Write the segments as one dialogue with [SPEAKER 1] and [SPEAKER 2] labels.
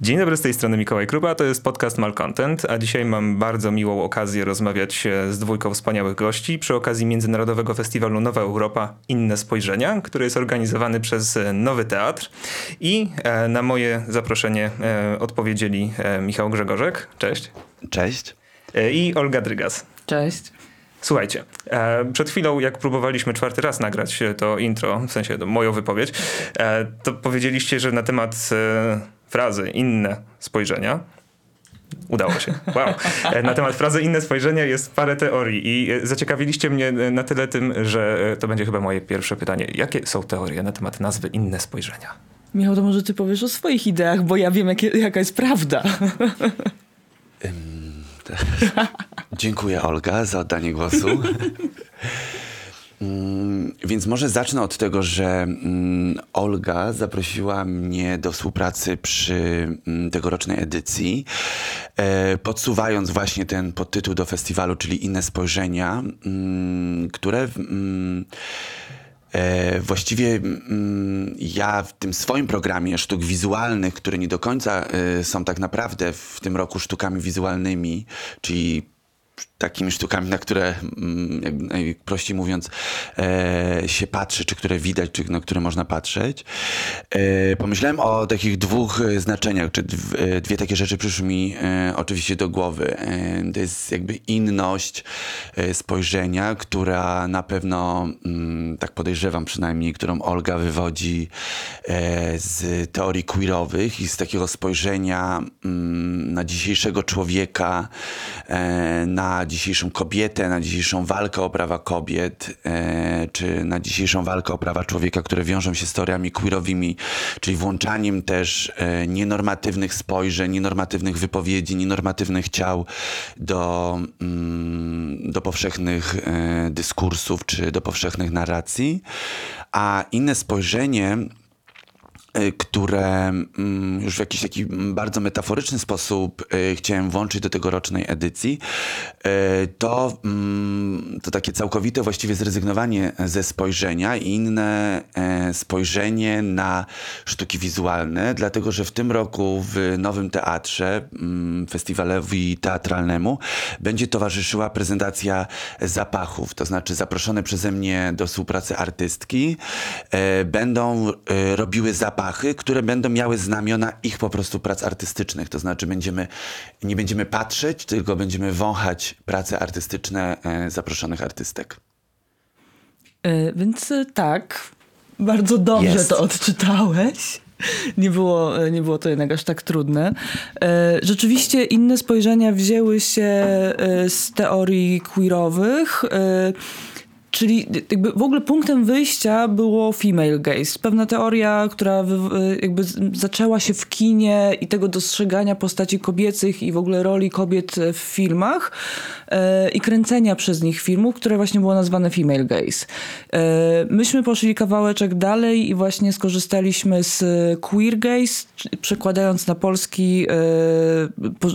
[SPEAKER 1] Dzień dobry, z tej strony Mikołaj Krupa, to jest podcast Malcontent, a dzisiaj mam bardzo miłą okazję rozmawiać z dwójką wspaniałych gości przy okazji Międzynarodowego Festiwalu Nowa Europa Inne Spojrzenia, który jest organizowany przez Nowy Teatr i e, na moje zaproszenie e, odpowiedzieli e, Michał Grzegorzek, cześć.
[SPEAKER 2] Cześć.
[SPEAKER 1] I Olga Drygas.
[SPEAKER 3] Cześć.
[SPEAKER 1] Słuchajcie, przed chwilą jak próbowaliśmy czwarty raz nagrać to intro, w sensie moją wypowiedź, to powiedzieliście, że na temat frazy inne spojrzenia. Udało się. Wow. E, na temat frazy inne spojrzenia jest parę teorii i e, zaciekawiliście mnie e, na tyle tym, że to będzie chyba moje pierwsze pytanie. Jakie są teorie na temat nazwy inne spojrzenia?
[SPEAKER 3] Michał, to może ty powiesz o swoich ideach, bo ja wiem, jakie, jaka jest prawda.
[SPEAKER 2] Dziękuję Olga za oddanie głosu. Mm, więc może zacznę od tego, że mm, Olga zaprosiła mnie do współpracy przy mm, tegorocznej edycji, e, podsuwając właśnie ten podtytuł do festiwalu, czyli Inne Spojrzenia, które e, właściwie ja w tym swoim programie sztuk wizualnych, które nie do końca e, są tak naprawdę w tym roku sztukami wizualnymi, czyli takimi sztukami, na które mm, najprościej mówiąc e, się patrzy, czy które widać, czy na które można patrzeć. E, pomyślałem o takich dwóch znaczeniach, czy e, dwie takie rzeczy przyszły mi e, oczywiście do głowy. E, to jest jakby inność e, spojrzenia, która na pewno, mm, tak podejrzewam przynajmniej, którą Olga wywodzi z teorii queerowych i z takiego spojrzenia mm, na dzisiejszego człowieka, na dzisiejszą kobietę, na dzisiejszą walkę o prawa kobiet, e, czy na dzisiejszą walkę o prawa człowieka, które wiążą się z teoriami queerowymi, czyli włączaniem też e, nienormatywnych spojrzeń, nienormatywnych wypowiedzi, nienormatywnych ciał do, mm, do powszechnych e, dyskursów, czy do powszechnych narracji. A inne spojrzenie które mm, już w jakiś taki bardzo metaforyczny sposób y, chciałem włączyć do tegorocznej edycji, y, to, mm, to takie całkowite właściwie zrezygnowanie ze spojrzenia i inne e, spojrzenie na sztuki wizualne, dlatego że w tym roku w Nowym Teatrze, mm, festiwalowi teatralnemu, będzie towarzyszyła prezentacja zapachów, to znaczy zaproszone przeze mnie do współpracy artystki e, będą e, robiły zapachy zapachy, które będą miały znamiona ich po prostu prac artystycznych. To znaczy będziemy, nie będziemy patrzeć, tylko będziemy wąchać prace artystyczne e, zaproszonych artystek.
[SPEAKER 3] E, więc e, tak, bardzo dobrze Jest. to odczytałeś. Nie było, nie było to jednak aż tak trudne. Rzeczywiście inne spojrzenia wzięły się z teorii queerowych. Czyli jakby w ogóle punktem wyjścia było female gaze. Pewna teoria, która jakby zaczęła się w kinie i tego dostrzegania postaci kobiecych i w ogóle roli kobiet w filmach e, i kręcenia przez nich filmów, które właśnie było nazwane female gaze. E, myśmy poszli kawałeczek dalej i właśnie skorzystaliśmy z queer gaze, przekładając na polski e,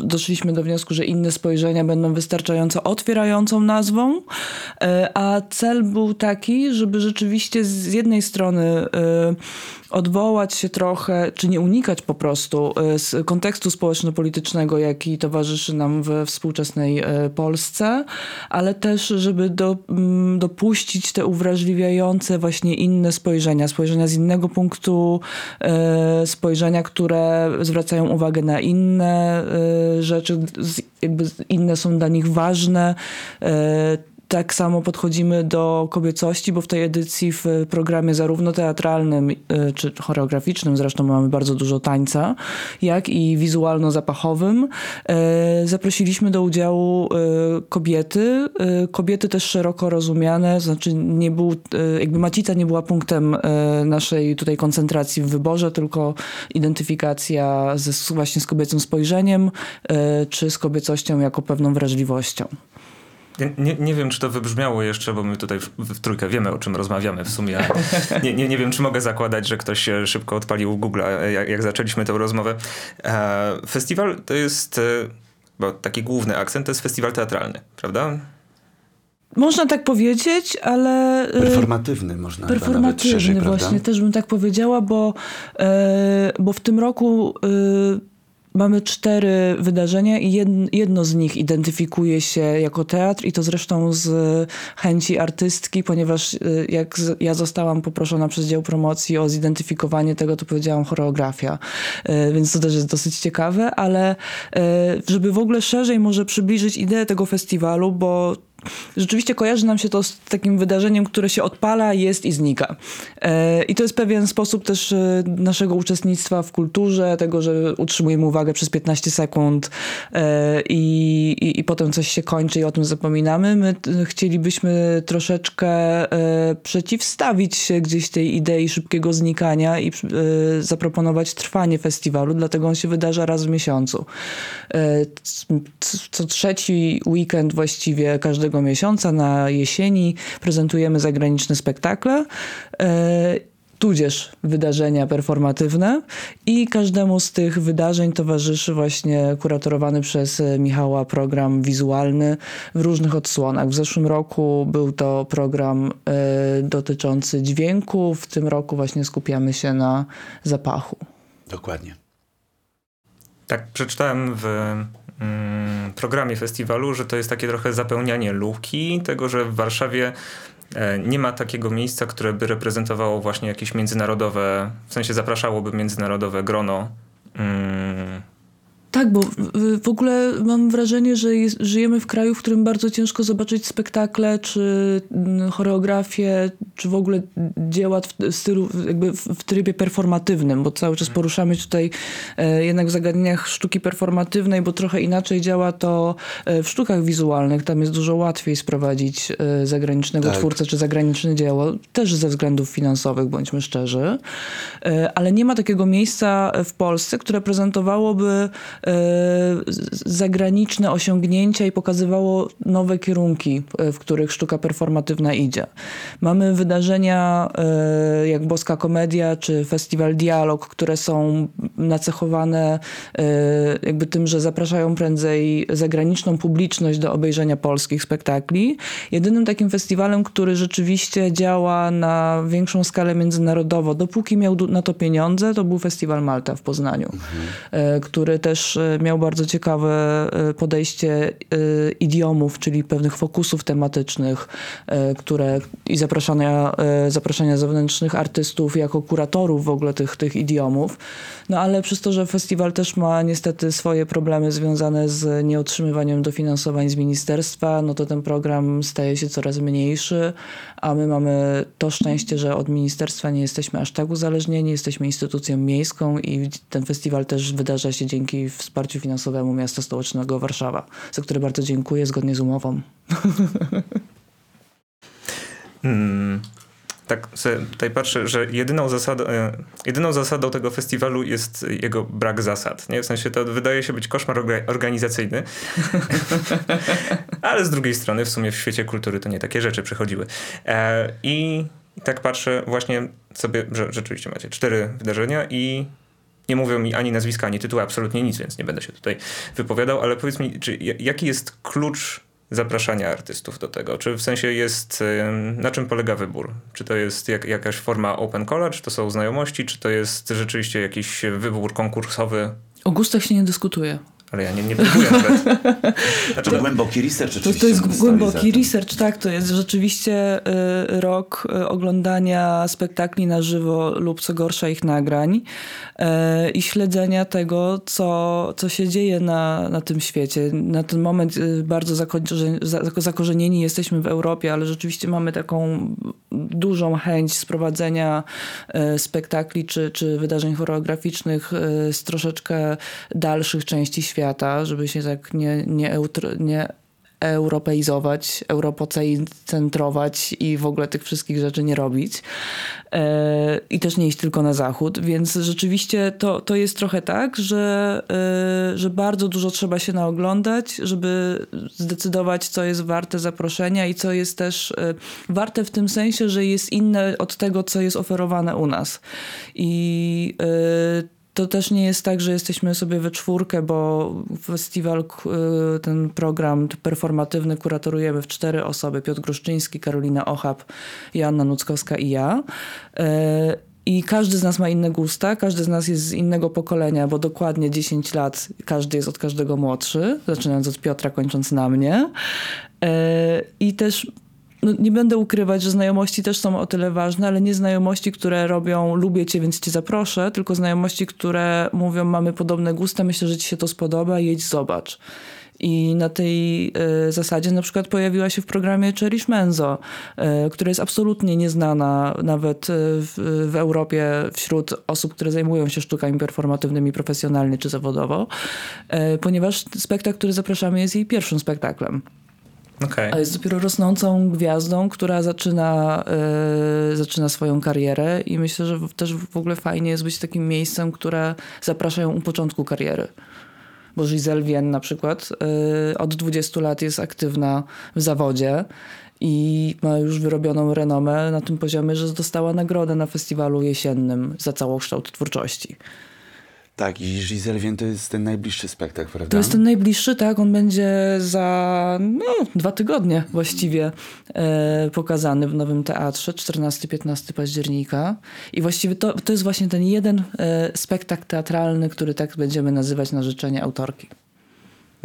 [SPEAKER 3] doszliśmy do wniosku, że inne spojrzenia będą wystarczająco otwierającą nazwą, a cel był taki, żeby rzeczywiście z jednej strony y, odwołać się trochę, czy nie unikać po prostu y, z kontekstu społeczno-politycznego, jaki towarzyszy nam we współczesnej y, Polsce, ale też, żeby do, mm, dopuścić te uwrażliwiające właśnie inne spojrzenia, spojrzenia z innego punktu, spojrzenia, które zwracają uwagę na inne rzeczy, jakby inne są dla nich ważne tak samo podchodzimy do kobiecości, bo w tej edycji w programie zarówno teatralnym y, czy choreograficznym, zresztą mamy bardzo dużo tańca, jak i wizualno-zapachowym, y, zaprosiliśmy do udziału y, kobiety. Kobiety też szeroko rozumiane, znaczy nie był, jakby Macica nie była punktem naszej tutaj koncentracji w wyborze, tylko identyfikacja ze, właśnie z kobiecym spojrzeniem, czy z kobiecością jako pewną wrażliwością.
[SPEAKER 1] Nie, nie wiem, czy to wybrzmiało jeszcze, bo my tutaj w, w trójkę wiemy, o czym rozmawiamy w sumie. Nie, nie, nie wiem, czy mogę zakładać, że ktoś się szybko odpalił Google, jak, jak zaczęliśmy tę rozmowę. E, festiwal to jest, e, bo taki główny akcent to jest festiwal teatralny, prawda?
[SPEAKER 3] Można tak powiedzieć, ale.
[SPEAKER 2] E, performatywny można
[SPEAKER 3] Performatywny,
[SPEAKER 2] szerzej,
[SPEAKER 3] właśnie, też bym tak powiedziała, bo, bo w tym roku mamy cztery wydarzenia i jedno z nich identyfikuje się jako teatr i to zresztą z chęci artystki, ponieważ y, jak ja zostałam poproszona przez dział promocji o zidentyfikowanie tego, to powiedziałam choreografia. Y, więc to też jest dosyć ciekawe, ale żeby w ogóle szerzej może przybliżyć ideę tego festiwalu, bo rzeczywiście kojarzy nam się to z takim wydarzeniem, które się odpala, jest i znika. E, I to jest pewien sposób też e, naszego uczestnictwa w kulturze, tego, że utrzymujemy uwagę przez 15 sekund e, i, i, i potem coś się kończy i o tym zapominamy. My chcielibyśmy troszeczkę przeciwstawić się gdzieś tej idei szybkiego znikania i zaproponować trwanie festiwalu, dlatego on się wydarza raz w miesiącu. Co trzeci weekend właściwie każdego każdego miesiąca na jesieni prezentujemy zagraniczne spektakle e, tudzież wydarzenia performatywne i każdemu z tych wydarzeń towarzyszy właśnie kuratorowany przez Michała program wizualny w różnych odsłonach. W zeszłym roku był to program y, dotyczący dźwięku, w tym roku właśnie skupiamy się na zapachu.
[SPEAKER 2] Dokładnie.
[SPEAKER 1] Tak, przeczytałem w programie festiwalu, że to jest takie trochę zapełnianie luki, tego, że w Warszawie e, nie ma takiego miejsca, które by reprezentowało właśnie jakieś międzynarodowe, w sensie zapraszałoby międzynarodowe grono mm,
[SPEAKER 3] tak, bo w ogóle mam wrażenie, że żyjemy w kraju, w którym bardzo ciężko zobaczyć spektakle, czy mm, choreografię, czy w ogóle dzieła w stylu, jakby w trybie performatywnym, bo cały czas mhm. poruszamy tutaj e, jednak w zagadnieniach sztuki performatywnej, bo trochę inaczej działa to e, w sztukach wizualnych. Tam jest dużo łatwiej sprowadzić e, zagranicznego tak. twórcę, czy zagraniczne dzieło, też ze względów finansowych, bądźmy szczerzy. Ale nie ma takiego miejsca w Polsce, które prezentowałoby zagraniczne osiągnięcia i pokazywało nowe kierunki, e, w których sztuka performatywna idzie. Mamy wydarzenia e, jak Boska Komedia czy Festiwal Dialog, które są nacechowane jakby tym, że zapraszają prędzej zagraniczną publiczność do obejrzenia polskich spektakli. Jedynym takim festiwalem, który rzeczywiście działa na większą skalę międzynarodowo, dopóki miał na to pieniądze, to był Festiwal Malta w Poznaniu, mhm. który też miał bardzo ciekawe e, podejście e, idiomów, czyli pewnych fokusów tematycznych, które i zapraszania, zapraszania zewnętrznych artystów jako kuratorów w ogóle tych, tych idiomów. No ale przez to, że festiwal też ma niestety swoje problemy związane z nieotrzymywaniem dofinansowań z ministerstwa, no to ten program staje się coraz mniejszy, a my mamy to szczęście, że od ministerstwa nie jesteśmy aż tak uzależnieni, jesteśmy instytucją miejską i ten festiwal też wydarza się dzięki wsparciu finansowemu miasta stołecznego Warszawa, za które bardzo dziękuję zgodnie z umową.
[SPEAKER 1] Hmm tak tutaj patrzę, że jedyną zasadą, e, jedyną zasadą tego festiwalu jest jego brak zasad. Nie? W sensie to wydaje się być koszmar organizacyjny, ale z drugiej strony w sumie w świecie kultury to nie takie rzeczy przychodziły. E, I tak patrzę właśnie sobie, że rzeczywiście macie cztery wydarzenia i nie mówią mi ani nazwiska, ani tytułu, absolutnie nic, więc nie będę się tutaj wypowiadał, ale powiedz mi, czy, jaki jest klucz zapraszania artystów do tego? Czy w sensie jest, na czym polega wybór? Czy to jest jak, jakaś forma open calla, czy to są znajomości, czy to jest rzeczywiście jakiś wybór konkursowy?
[SPEAKER 3] O gustach się nie dyskutuje.
[SPEAKER 1] Ale ja nie, nie próbuję nawet.
[SPEAKER 2] Znaczy, to głęboki research.
[SPEAKER 3] To, to jest głęboki research, tak. To jest rzeczywiście y, rok y, oglądania spektakli na żywo lub co gorsza ich nagrań y, i śledzenia tego, co, co się dzieje na, na tym świecie. Na ten moment y, bardzo zakorzenieni jesteśmy w Europie, ale rzeczywiście mamy taką dużą chęć sprowadzenia y, spektakli czy, czy wydarzeń choreograficznych y, z troszeczkę dalszych części świata, żeby się tak nie, nie, eutro, nie europeizować, europocentrować i w ogóle tych wszystkich rzeczy nie robić. E, I też nie iść tylko na zachód. Więc rzeczywiście to, to jest trochę tak, że, e, że bardzo dużo trzeba się naoglądać, żeby zdecydować, co jest warte zaproszenia i co jest też e, warte w tym sensie, że jest inne od tego, co jest oferowane u nas. I to też nie jest tak, że jesteśmy sobie we czwórkę, bo festiwal, y, ten program performatywny kuratorujemy w cztery osoby. Piotr Gruszczyński, Karolina Ochab, Joanna Nuckowska i ja. Y, I każdy z nas ma inne gusta, każdy z nas jest z innego pokolenia, bo dokładnie 10 lat każdy jest od każdego młodszy, zaczynając od Piotra, kończąc na mnie. E, I też no, nie będę ukrywać, że znajomości też są o tyle ważne, ale nie znajomości, które robią lubię cię, więc cię zaproszę, tylko znajomości, które mówią mamy podobne gusta, myślę, że ci się to spodoba, jedź zobacz. I na tej y, zasadzie na przykład pojawiła się w programie Cherish Menzo, y, która jest absolutnie nieznana nawet y, w, w, Europie wśród osób, które zajmują się sztukami performatywnymi profesjonalnie czy zawodowo, ponieważ spektakl, który zapraszamy jest jej pierwszym spektaklem.
[SPEAKER 1] Okay.
[SPEAKER 3] A jest dopiero rosnącą gwiazdą, która zaczyna, zaczyna swoją karierę i myślę, że też w ogóle fajnie jest być takim miejscem, które zapraszają u początku kariery bo Giselle Wien na przykład y, od 20 lat jest aktywna w zawodzie i ma już wyrobioną renomę na tym poziomie, że dostała nagrodę na festiwalu jesiennym za całokształt twórczości.
[SPEAKER 2] Tak, i Giselle to jest ten najbliższy spektakl, prawda?
[SPEAKER 3] To jest ten najbliższy, tak. On będzie za no, dwa tygodnie właściwie e, pokazany w Nowym Teatrze, 14-15 października. I właściwie to, to jest właśnie ten jeden e, spektakl teatralny, który tak będziemy nazywać na życzenie autorki.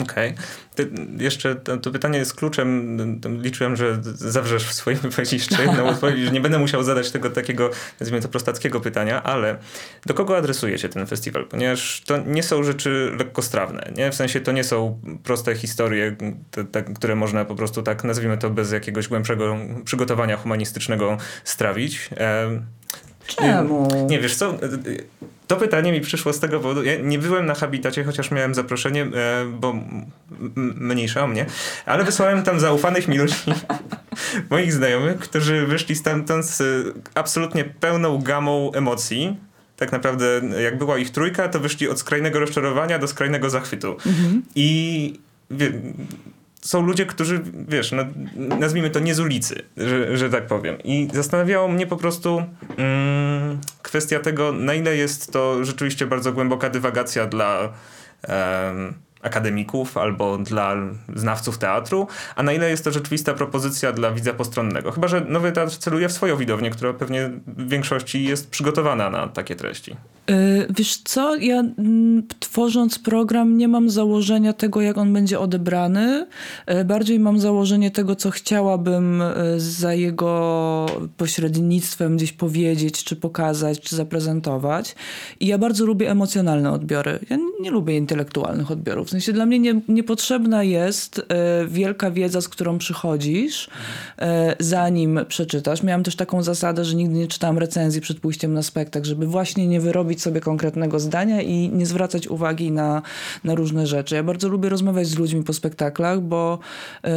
[SPEAKER 1] Okej. Okay. Jeszcze to, to, pytanie jest kluczem. Liczyłem, że zawrzesz w swoim wypowiedzi jeszcze jedną odpowiedź, że nie będę musiał zadać tego takiego, nazwijmy to prostackiego pytania, ale do kogo adresuje się ten festiwal? Ponieważ to nie są rzeczy lekkostrawne, nie? W sensie to nie są proste historie, te, te, które można po prostu tak, nazwijmy to bez jakiegoś głębszego przygotowania humanistycznego strawić.
[SPEAKER 3] Czemu?
[SPEAKER 1] Nie, nie wiesz co? To pytanie mi przyszło z tego powodu. Ja nie byłem na habitacie, chociaż miałem zaproszenie, e, bo mniejsza o mnie, ale wysłałem tam zaufanych mi ludzi, moich znajomych, którzy wyszli stamtąd z absolutnie pełną gamą emocji. Tak naprawdę, jak była ich trójka, to wyszli od skrajnego rozczarowania do skrajnego zachwytu. Mhm. I wie, są ludzie, którzy, wiesz, no, nazwijmy to nie z ulicy, że, że tak powiem. I zastanawiało mnie po prostu mm, kwestia tego, na ile jest to rzeczywiście bardzo głęboka dywagacja dla akademików albo dla znawców teatru, a na ile jest to rzeczywista propozycja dla widza postronnego. Chyba, że Nowy Teatr celuje w swoją widownię, która pewnie w większości jest przygotowana na takie treści.
[SPEAKER 3] Y, wiesz co, ja mm, tworząc program nie mam założenia tego, jak on będzie odebrany. Y, bardziej mam założenie tego, co chciałabym y, za jego pośrednictwem gdzieś powiedzieć, czy pokazać, czy zaprezentować. I ja bardzo lubię emocjonalne odbiory. Ja nie lubię intelektualnych odbiorów. W sensie dla mnie nie, niepotrzebna jest wielka wiedza, z którą przychodzisz, zanim przeczytasz. Miałam też taką zasadę, że nigdy nie czytałam recenzji przed pójściem na spektakl, żeby właśnie nie wyrobić sobie konkretnego zdania i nie zwracać uwagi na, na różne rzeczy. Ja bardzo lubię rozmawiać z ludźmi po spektaklach, bo, yy,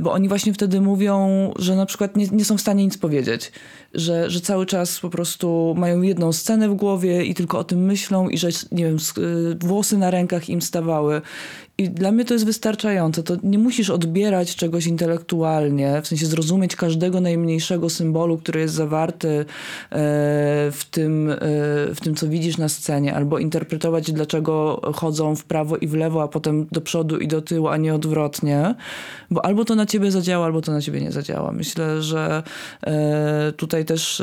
[SPEAKER 3] bo oni właśnie wtedy mówią, że na przykład nie, nie są w stanie nic powiedzieć. Że, że cały czas po prostu mają jedną scenę w głowie i tylko o tym myślą i że, nie wiem, yy, włosy na rękach im stawały. I dla mnie to jest wystarczające. To nie musisz odbierać czegoś intelektualnie, w sensie zrozumieć każdego najmniejszego symbolu, który jest zawarty e, w tym, e, w tym, co widzisz na scenie, albo interpretować, dlaczego chodzą w prawo i w lewo, a potem do przodu i do tyłu, a nie odwrotnie. Bo albo to na ciebie zadziała, albo to na ciebie nie zadziała. Myślę, że e, tutaj też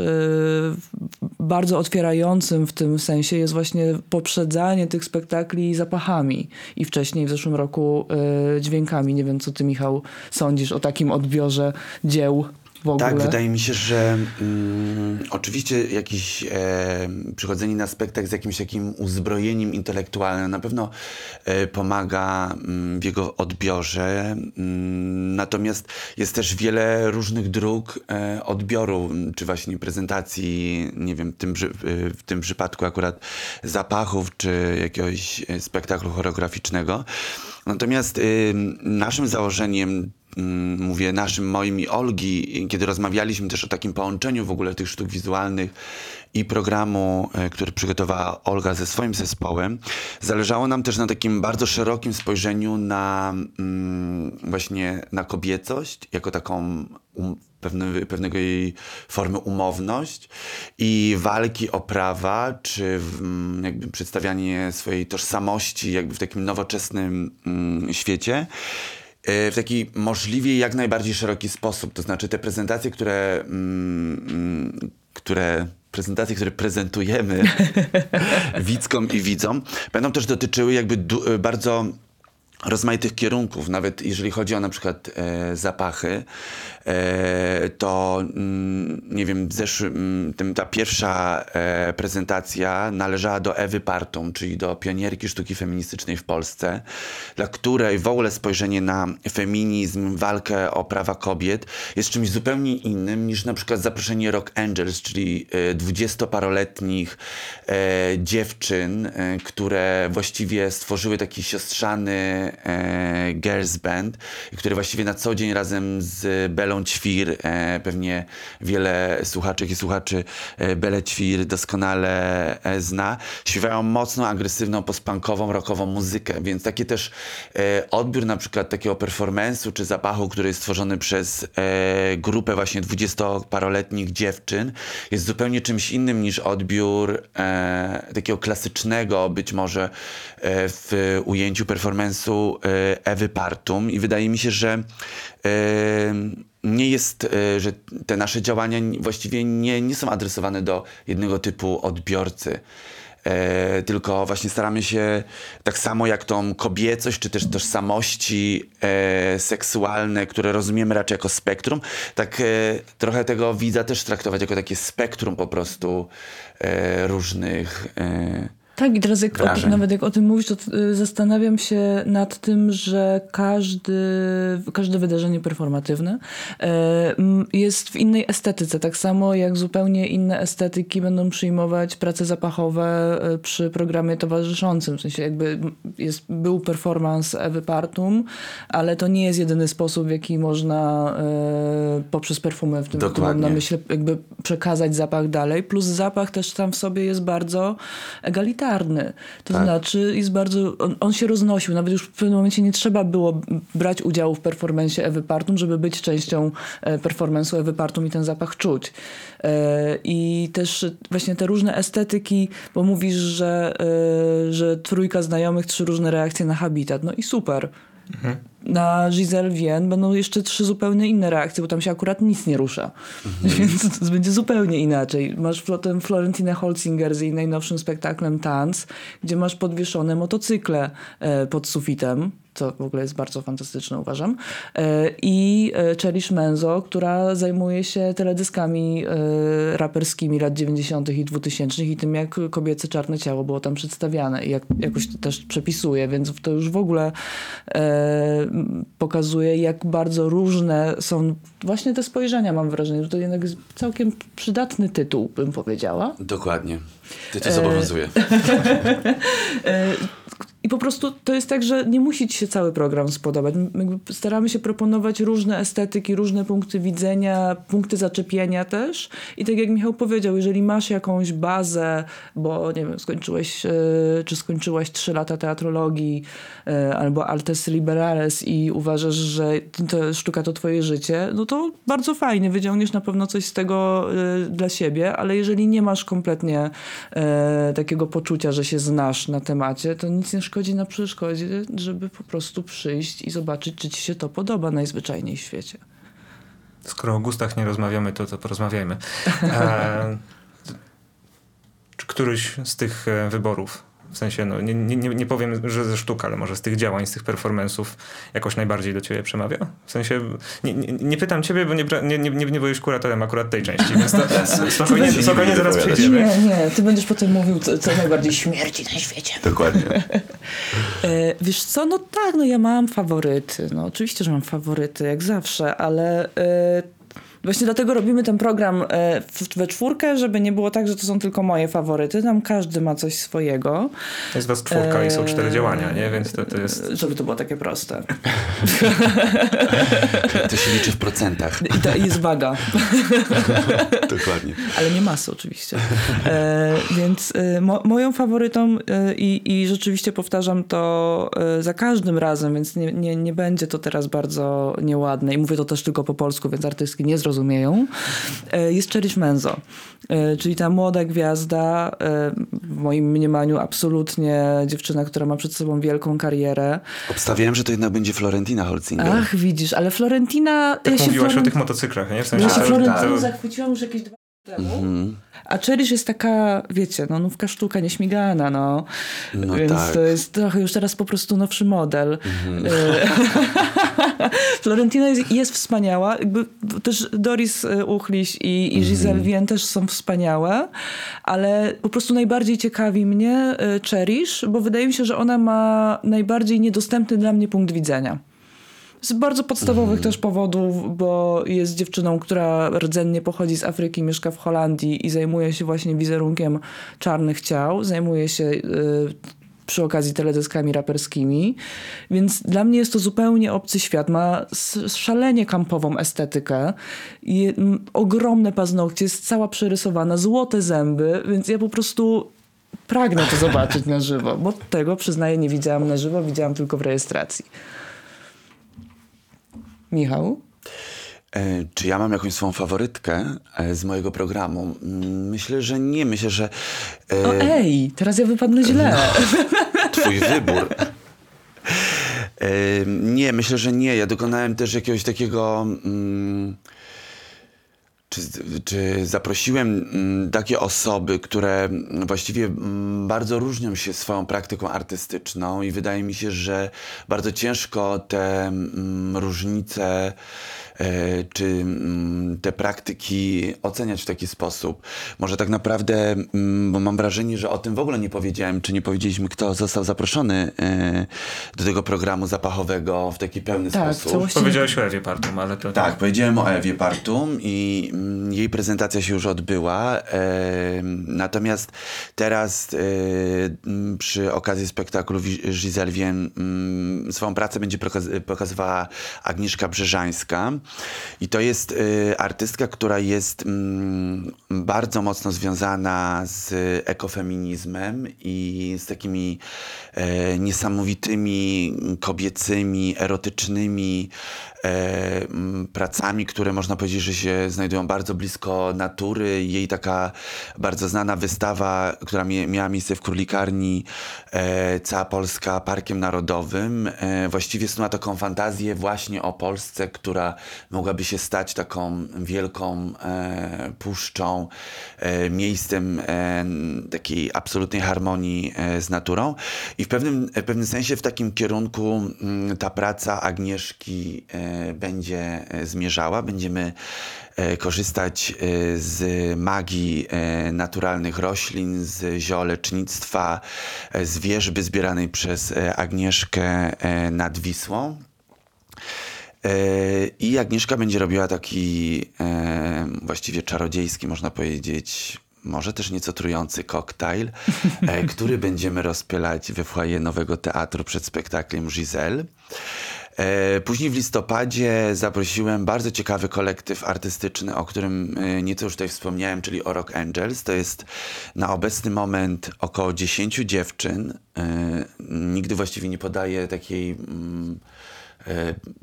[SPEAKER 3] bardzo otwierającym w tym sensie jest właśnie poprzedzanie tych spektakli zapachami i wcześniej w zeszłym roku y, dźwiękami. Nie wiem, co ty, Michał, sądzisz o takim odbiorze dzieł w ogóle.
[SPEAKER 2] Tak, wydaje mi się, że mm, oczywiście jakieś e, przychodzenie na spektakl z jakimś takim uzbrojeniem intelektualnym na pewno e, pomaga mm, w jego odbiorze. Mm, natomiast jest też wiele różnych dróg e, odbioru, czy właśnie prezentacji, nie wiem, w tym, w tym przypadku akurat zapachów, czy jakiegoś e, spektaklu choreograficznego. Natomiast naszym założeniem mówię naszym, moim i Olgi, kiedy rozmawialiśmy też o takim połączeniu w ogóle tych sztuk wizualnych i programu, e, który przygotowała Olga ze swoim zespołem, zależało nam też na takim bardzo szerokim spojrzeniu na mm, właśnie na kobiecość, jako taką um, pewne, pewnego jej formy umowność i walki o prawa, czy mm, jakby przedstawianie swojej tożsamości jakby w takim nowoczesnym mm, świecie. E, w taki możliwie jak najbardziej szeroki sposób. To znaczy te prezentacje, które, mm, mm, które prezentacje, które prezentujemy widzkom i widzom, będą też dotyczyły jakby du- bardzo rozmaitych kierunków, nawet jeżeli chodzi o na przykład e, zapachy, e, to mm, nie wiem, w zeszłym, mm, tym, ta pierwsza e, prezentacja należała do Ewy Partum, czyli do pionierki sztuki feministycznej w Polsce, dla której w ogóle spojrzenie na feminizm, walkę o prawa kobiet jest czymś zupełnie innym niż na przykład zaproszenie Rock Angels, czyli e, dwudziestoparoletnich e, dziewczyn, e, które właściwie stworzyły taki siostrzany girls band, i które właściwie na co dzień razem z Belą Ćwir, e, pewnie wiele słuchaczek i słuchaczy e, Belę Ćwir doskonale e, zna, śpiewają mocno agresywną, postpunkową, rockową muzykę, więc taki też e, odbiór na przykład takiego performance'u czy zapachu, który jest stworzony przez e, grupę właśnie dwudziestoparoletnich dziewczyn, jest zupełnie czymś innym niż odbiór e, takiego klasycznego być może e, w ujęciu performance'u e, Ewy Partum i wydaje mi się, że e, nie jest, e, że te nasze działania właściwie nie, nie są adresowane do jednego typu odbiorcy. E, tylko właśnie staramy się tak samo jak tą kobiecość, czy też tożsamości e, seksualne, które rozumiemy raczej jako spektrum, tak e, trochę tego widza też traktować jako takie spektrum po prostu e, różnych. E,
[SPEAKER 3] Tak, i teraz jak o, tym- nawet jak o tym mówisz, to y, zastanawiam się nad tym, że każdy, każde wydarzenie performatywne e, jest w innej estetyce. Tak samo jak zupełnie inne estetyki będą przyjmować prace zapachowe e, przy programie towarzyszącym. W sensie jakby jest, był performance Ewy Partum, ale to nie jest jedyny sposób, w jaki można e, poprzez perfumę w tym, w tym mam
[SPEAKER 2] Dokładnie.
[SPEAKER 3] na myśli jakby przekazać zapach dalej. Plus zapach też tam w sobie jest bardzo egalitarny. To
[SPEAKER 2] Tak.
[SPEAKER 3] znaczy jest bardzo, on, on się roznosił. Nawet już w pewnym momencie nie trzeba było brać udziału w performencie Ewy Partum, żeby być częścią e, performance'u Ewy Partum i ten zapach czuć. E, I też właśnie te różne estetyki, bo mówisz, że, e, że trójka znajomych, trzy różne reakcje na habitat. No i super. Na Giselle Wien będą jeszcze trzy zupełnie inne reakcje, bo tam się akurat nic nie rusza. Więc to będzie zupełnie inaczej. Masz potem Florentinę Holzinger z jej najnowszym spektaklem Tanz, gdzie masz podwieszone motocykle e, pod sufitem, co w ogóle jest bardzo fantastyczne, uważam. E, I e, Cherish Menzo, która zajmuje się teledyskami e, raperskimi lat 90. i 2000 i tym, jak kobiece czarne ciało było tam przedstawiane i jak, jakoś to też przepisuje, więc to już w ogóle pokazuje, jak bardzo różne są właśnie te spojrzenia, mam wrażenie, że to jednak jest całkiem przydatny tytuł, bym powiedziała.
[SPEAKER 2] Dokładnie. Ty to zobowiązuje.
[SPEAKER 3] I po prostu to jest tak, że nie musi ci się cały program spodobać. My staramy się proponować różne estetyki, różne punkty widzenia, punkty zaczepienia też. I tak jak Michał powiedział, jeżeli masz jakąś bazę, bo nie wiem, skończyłeś e, czy skończyłaś trzy lata teatrologii e, albo Artes Liberales i uważasz, że to sztuka to twoje życie, no to bardzo fajnie, wyciągniesz na pewno coś z tego e, dla siebie, ale jeżeli nie masz kompletnie takiego poczucia, że się znasz na temacie, to nic nie na przeszkodzie, żeby po prostu przyjść i zobaczyć, czy ci się to podoba najzwyczajniej w świecie.
[SPEAKER 1] Skoro o gustach nie rozmawiamy, to, to porozmawiajmy. E, czy któryś z tych e, wyborów, w sensie, no, nie, nie, nie powiem, że ze sztuk, ale może z tych działań, z tych performance'ów jakoś najbardziej do ciebie przemawia? W sensie, nie, nie, nie pytam ciebie, bo nie, nie, nie, nie, nie byłeś kuratorem akurat tej części, więc to, spokojnie,
[SPEAKER 2] nie
[SPEAKER 1] spokojnie zaraz przejdziemy.
[SPEAKER 3] Nie, nie, ty będziesz potem mówił, co, co najbardziej śmierci na świecie.
[SPEAKER 2] Dokładnie.
[SPEAKER 3] E, wiesz co, no tak, no ja mam faworyty. No oczywiście, że mam faworyty, jak zawsze, ale e, właśnie dlatego robimy ten program e, w, we czwórkę, żeby nie było tak, że to są tylko moje faworyty. Tam każdy ma coś swojego.
[SPEAKER 1] Jest was czwórka i są cztery
[SPEAKER 3] Eee,
[SPEAKER 1] działania, nie? Więc to, to jest...
[SPEAKER 3] Żeby to było takie proste.
[SPEAKER 2] To się liczy w procentach.
[SPEAKER 3] I to jest waga.
[SPEAKER 2] Dokładnie.
[SPEAKER 3] Ale nie masy oczywiście. E, więc e, mo, moją faworytą e, i, i rzeczywiście powtarzam to e, za każdym razem, więc nie, nie, nie będzie to teraz bardzo nieładne i mówię to też tylko po polsku, więc artystki nie zrozumieją, e, jest Cherish Menzo. E, czyli ta młoda gwiazda, e, w moim mniemaniu absolutnie dziewczyna, która ma przed sobą wielką karierę.
[SPEAKER 2] Obstawiałem, że to jednak będzie Florentina Holzinger.
[SPEAKER 3] Ach, widzisz, ale Florentina...
[SPEAKER 1] Tak
[SPEAKER 3] ja się
[SPEAKER 1] mówiłaś o
[SPEAKER 3] Florent-
[SPEAKER 1] tych motocyklach, nie? W sensie,
[SPEAKER 3] Ja się Florentyną
[SPEAKER 1] to-
[SPEAKER 3] zachwyciłam już jakieś dwa A Cherish jest taka, wiecie, no nówka sztuka nieśmigana, no.
[SPEAKER 2] No
[SPEAKER 3] Więc
[SPEAKER 2] tak.
[SPEAKER 3] to jest trochę już teraz po prostu nowszy model. E, Florentina jest, jest wspaniała. Jakby też Doris e, Uchliś i, i Giselle Wien też są wspaniałe, ale po prostu najbardziej ciekawi mnie e, Cherish, bo wydaje mi się, że ona ma najbardziej niedostępny dla mnie punkt widzenia. Z bardzo podstawowych też powodów, bo jest dziewczyną, która rdzennie pochodzi z Afryki, mieszka w Holandii i zajmuje się właśnie wizerunkiem czarnych ciał. Zajmuje się y, przy okazji teledyskami raperskimi. Więc dla mnie jest to zupełnie obcy świat. Ma szalenie kampową estetykę. M, ogromne paznokcie, jest cała przerysowana, złote zęby, więc ja po prostu pragnę to zobaczyć na żywo, bo tego przyznaję nie widziałam na żywo, widziałam tylko w rejestracji. Michał?
[SPEAKER 2] E, Czy ja mam jakąś swoją faworytkę e, z mojego programu? Myślę, że nie. Myślę, że e,
[SPEAKER 3] O ej, teraz ja wypadnę źle.
[SPEAKER 2] twój wybór. Nie, myślę, że nie. Ja dokonałem też jakiegoś takiego. mm, Czy, czy zaprosiłem mm, takie osoby, które właściwie mm, bardzo różnią się swoją praktyką artystyczną, i wydaje mi się, że bardzo ciężko te różnice czy mm, te praktyki oceniać w taki sposób. Może tak naprawdę, mm, bo mam wrażenie, że o tym w ogóle nie powiedziałem, czy nie powiedzieliśmy, kto został zaproszony e, do tego programu zapachowego w taki pełny
[SPEAKER 3] Tak,
[SPEAKER 2] sposób.
[SPEAKER 3] całości-
[SPEAKER 1] Powiedziałeś o Ewie Partum, ale to...
[SPEAKER 2] Tak, powiedziałem o Ewie Partum i mm, jej prezentacja się już odbyła. E, natomiast teraz e, przy okazji spektaklu Giselle Wien swoją pracę będzie pokaz- pokazywała Agnieszka Brzeżańska. I to jest e, artystka, która jest mm, bardzo mocno związana z ekofeminizmem i z takimi e, niesamowitymi kobiecymi, erotycznymi e, pracami, które można powiedzieć, że się znajdują bardzo blisko natury. Jej taka bardzo znana wystawa, która miała miejsce w Królikarni, e, Cała Polska Parkiem Narodowym, właściwie ma taką fantazję właśnie o Polsce, która mogłaby się stać taką wielką e, puszczą, e, miejscem e, takiej absolutnej harmonii e, z naturą. I w pewnym, w pewnym sensie w takim kierunku mm, ta praca Agnieszki e, będzie e, zmierzała. Będziemy korzystać z magii naturalnych roślin, z ziolecznictwa, e, z wierzby zbieranej przez Agnieszkę nad Wisłą. E, I Agnieszka będzie robiła taki e, właściwie czarodziejski, można powiedzieć, może też nieco trujący koktajl, e, który będziemy rozpylać we foyer Nowego Teatru przed spektaklem Giselle. Później w listopadzie zaprosiłem bardzo ciekawy kolektyw artystyczny, o którym nieco już tutaj wspomniałem, czyli o Rock Angels. To jest na obecny moment około 10 dziewczyn. Nigdy właściwie nie podaję takiej mm,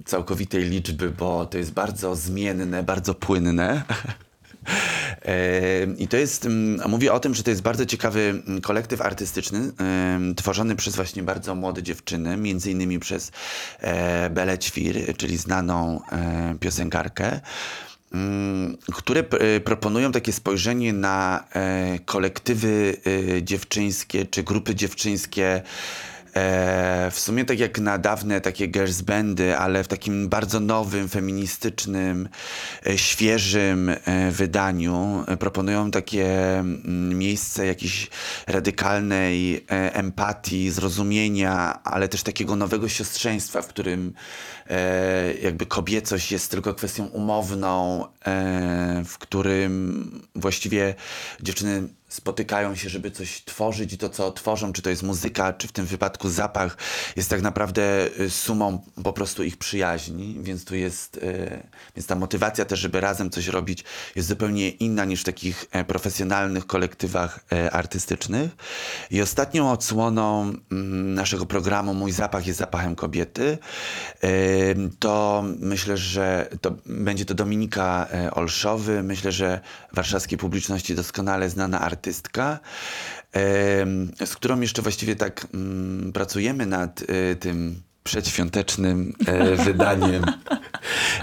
[SPEAKER 2] całkowitej liczby, bo to jest bardzo zmienne, bardzo płynne. E, I to jest, mm, mówię o tym, że to jest bardzo ciekawy mm, kolektyw artystyczny, tworzony przez właśnie bardzo młode dziewczyny, między innymi przez e, Belę Ćwir, czyli znaną e, piosenkarkę, mm, które proponują takie spojrzenie na e, kolektywy e, dziewczyńskie czy grupy dziewczyńskie. E, w sumie tak jak na dawne takie girls bandy, ale w takim bardzo nowym, feministycznym, e, świeżym e, wydaniu e, proponują takie mm, miejsce jakiejś radykalnej e, empatii, zrozumienia, ale też takiego nowego siostrzeństwa, w którym e, jakby kobiecość jest tylko kwestią umowną, w którym właściwie dziewczyny spotykają się, żeby coś tworzyć i to, co tworzą, czy to jest muzyka, czy w tym wypadku zapach, jest tak naprawdę y, sumą po prostu ich przyjaźni, więc tu jest, y, więc ta motywacja też, żeby razem coś robić, jest zupełnie inna niż w takich e, profesjonalnych kolektywach e, artystycznych. I ostatnią odsłoną mm, naszego programu Mój zapach jest zapachem kobiety, Ym, to myślę, że to będzie to Dominika e, Olszowy, myślę, że warszawskiej publiczności doskonale znana artystka, em, z którą jeszcze właściwie tak mm, pracujemy nad e, tym przedświątecznym e, wydaniem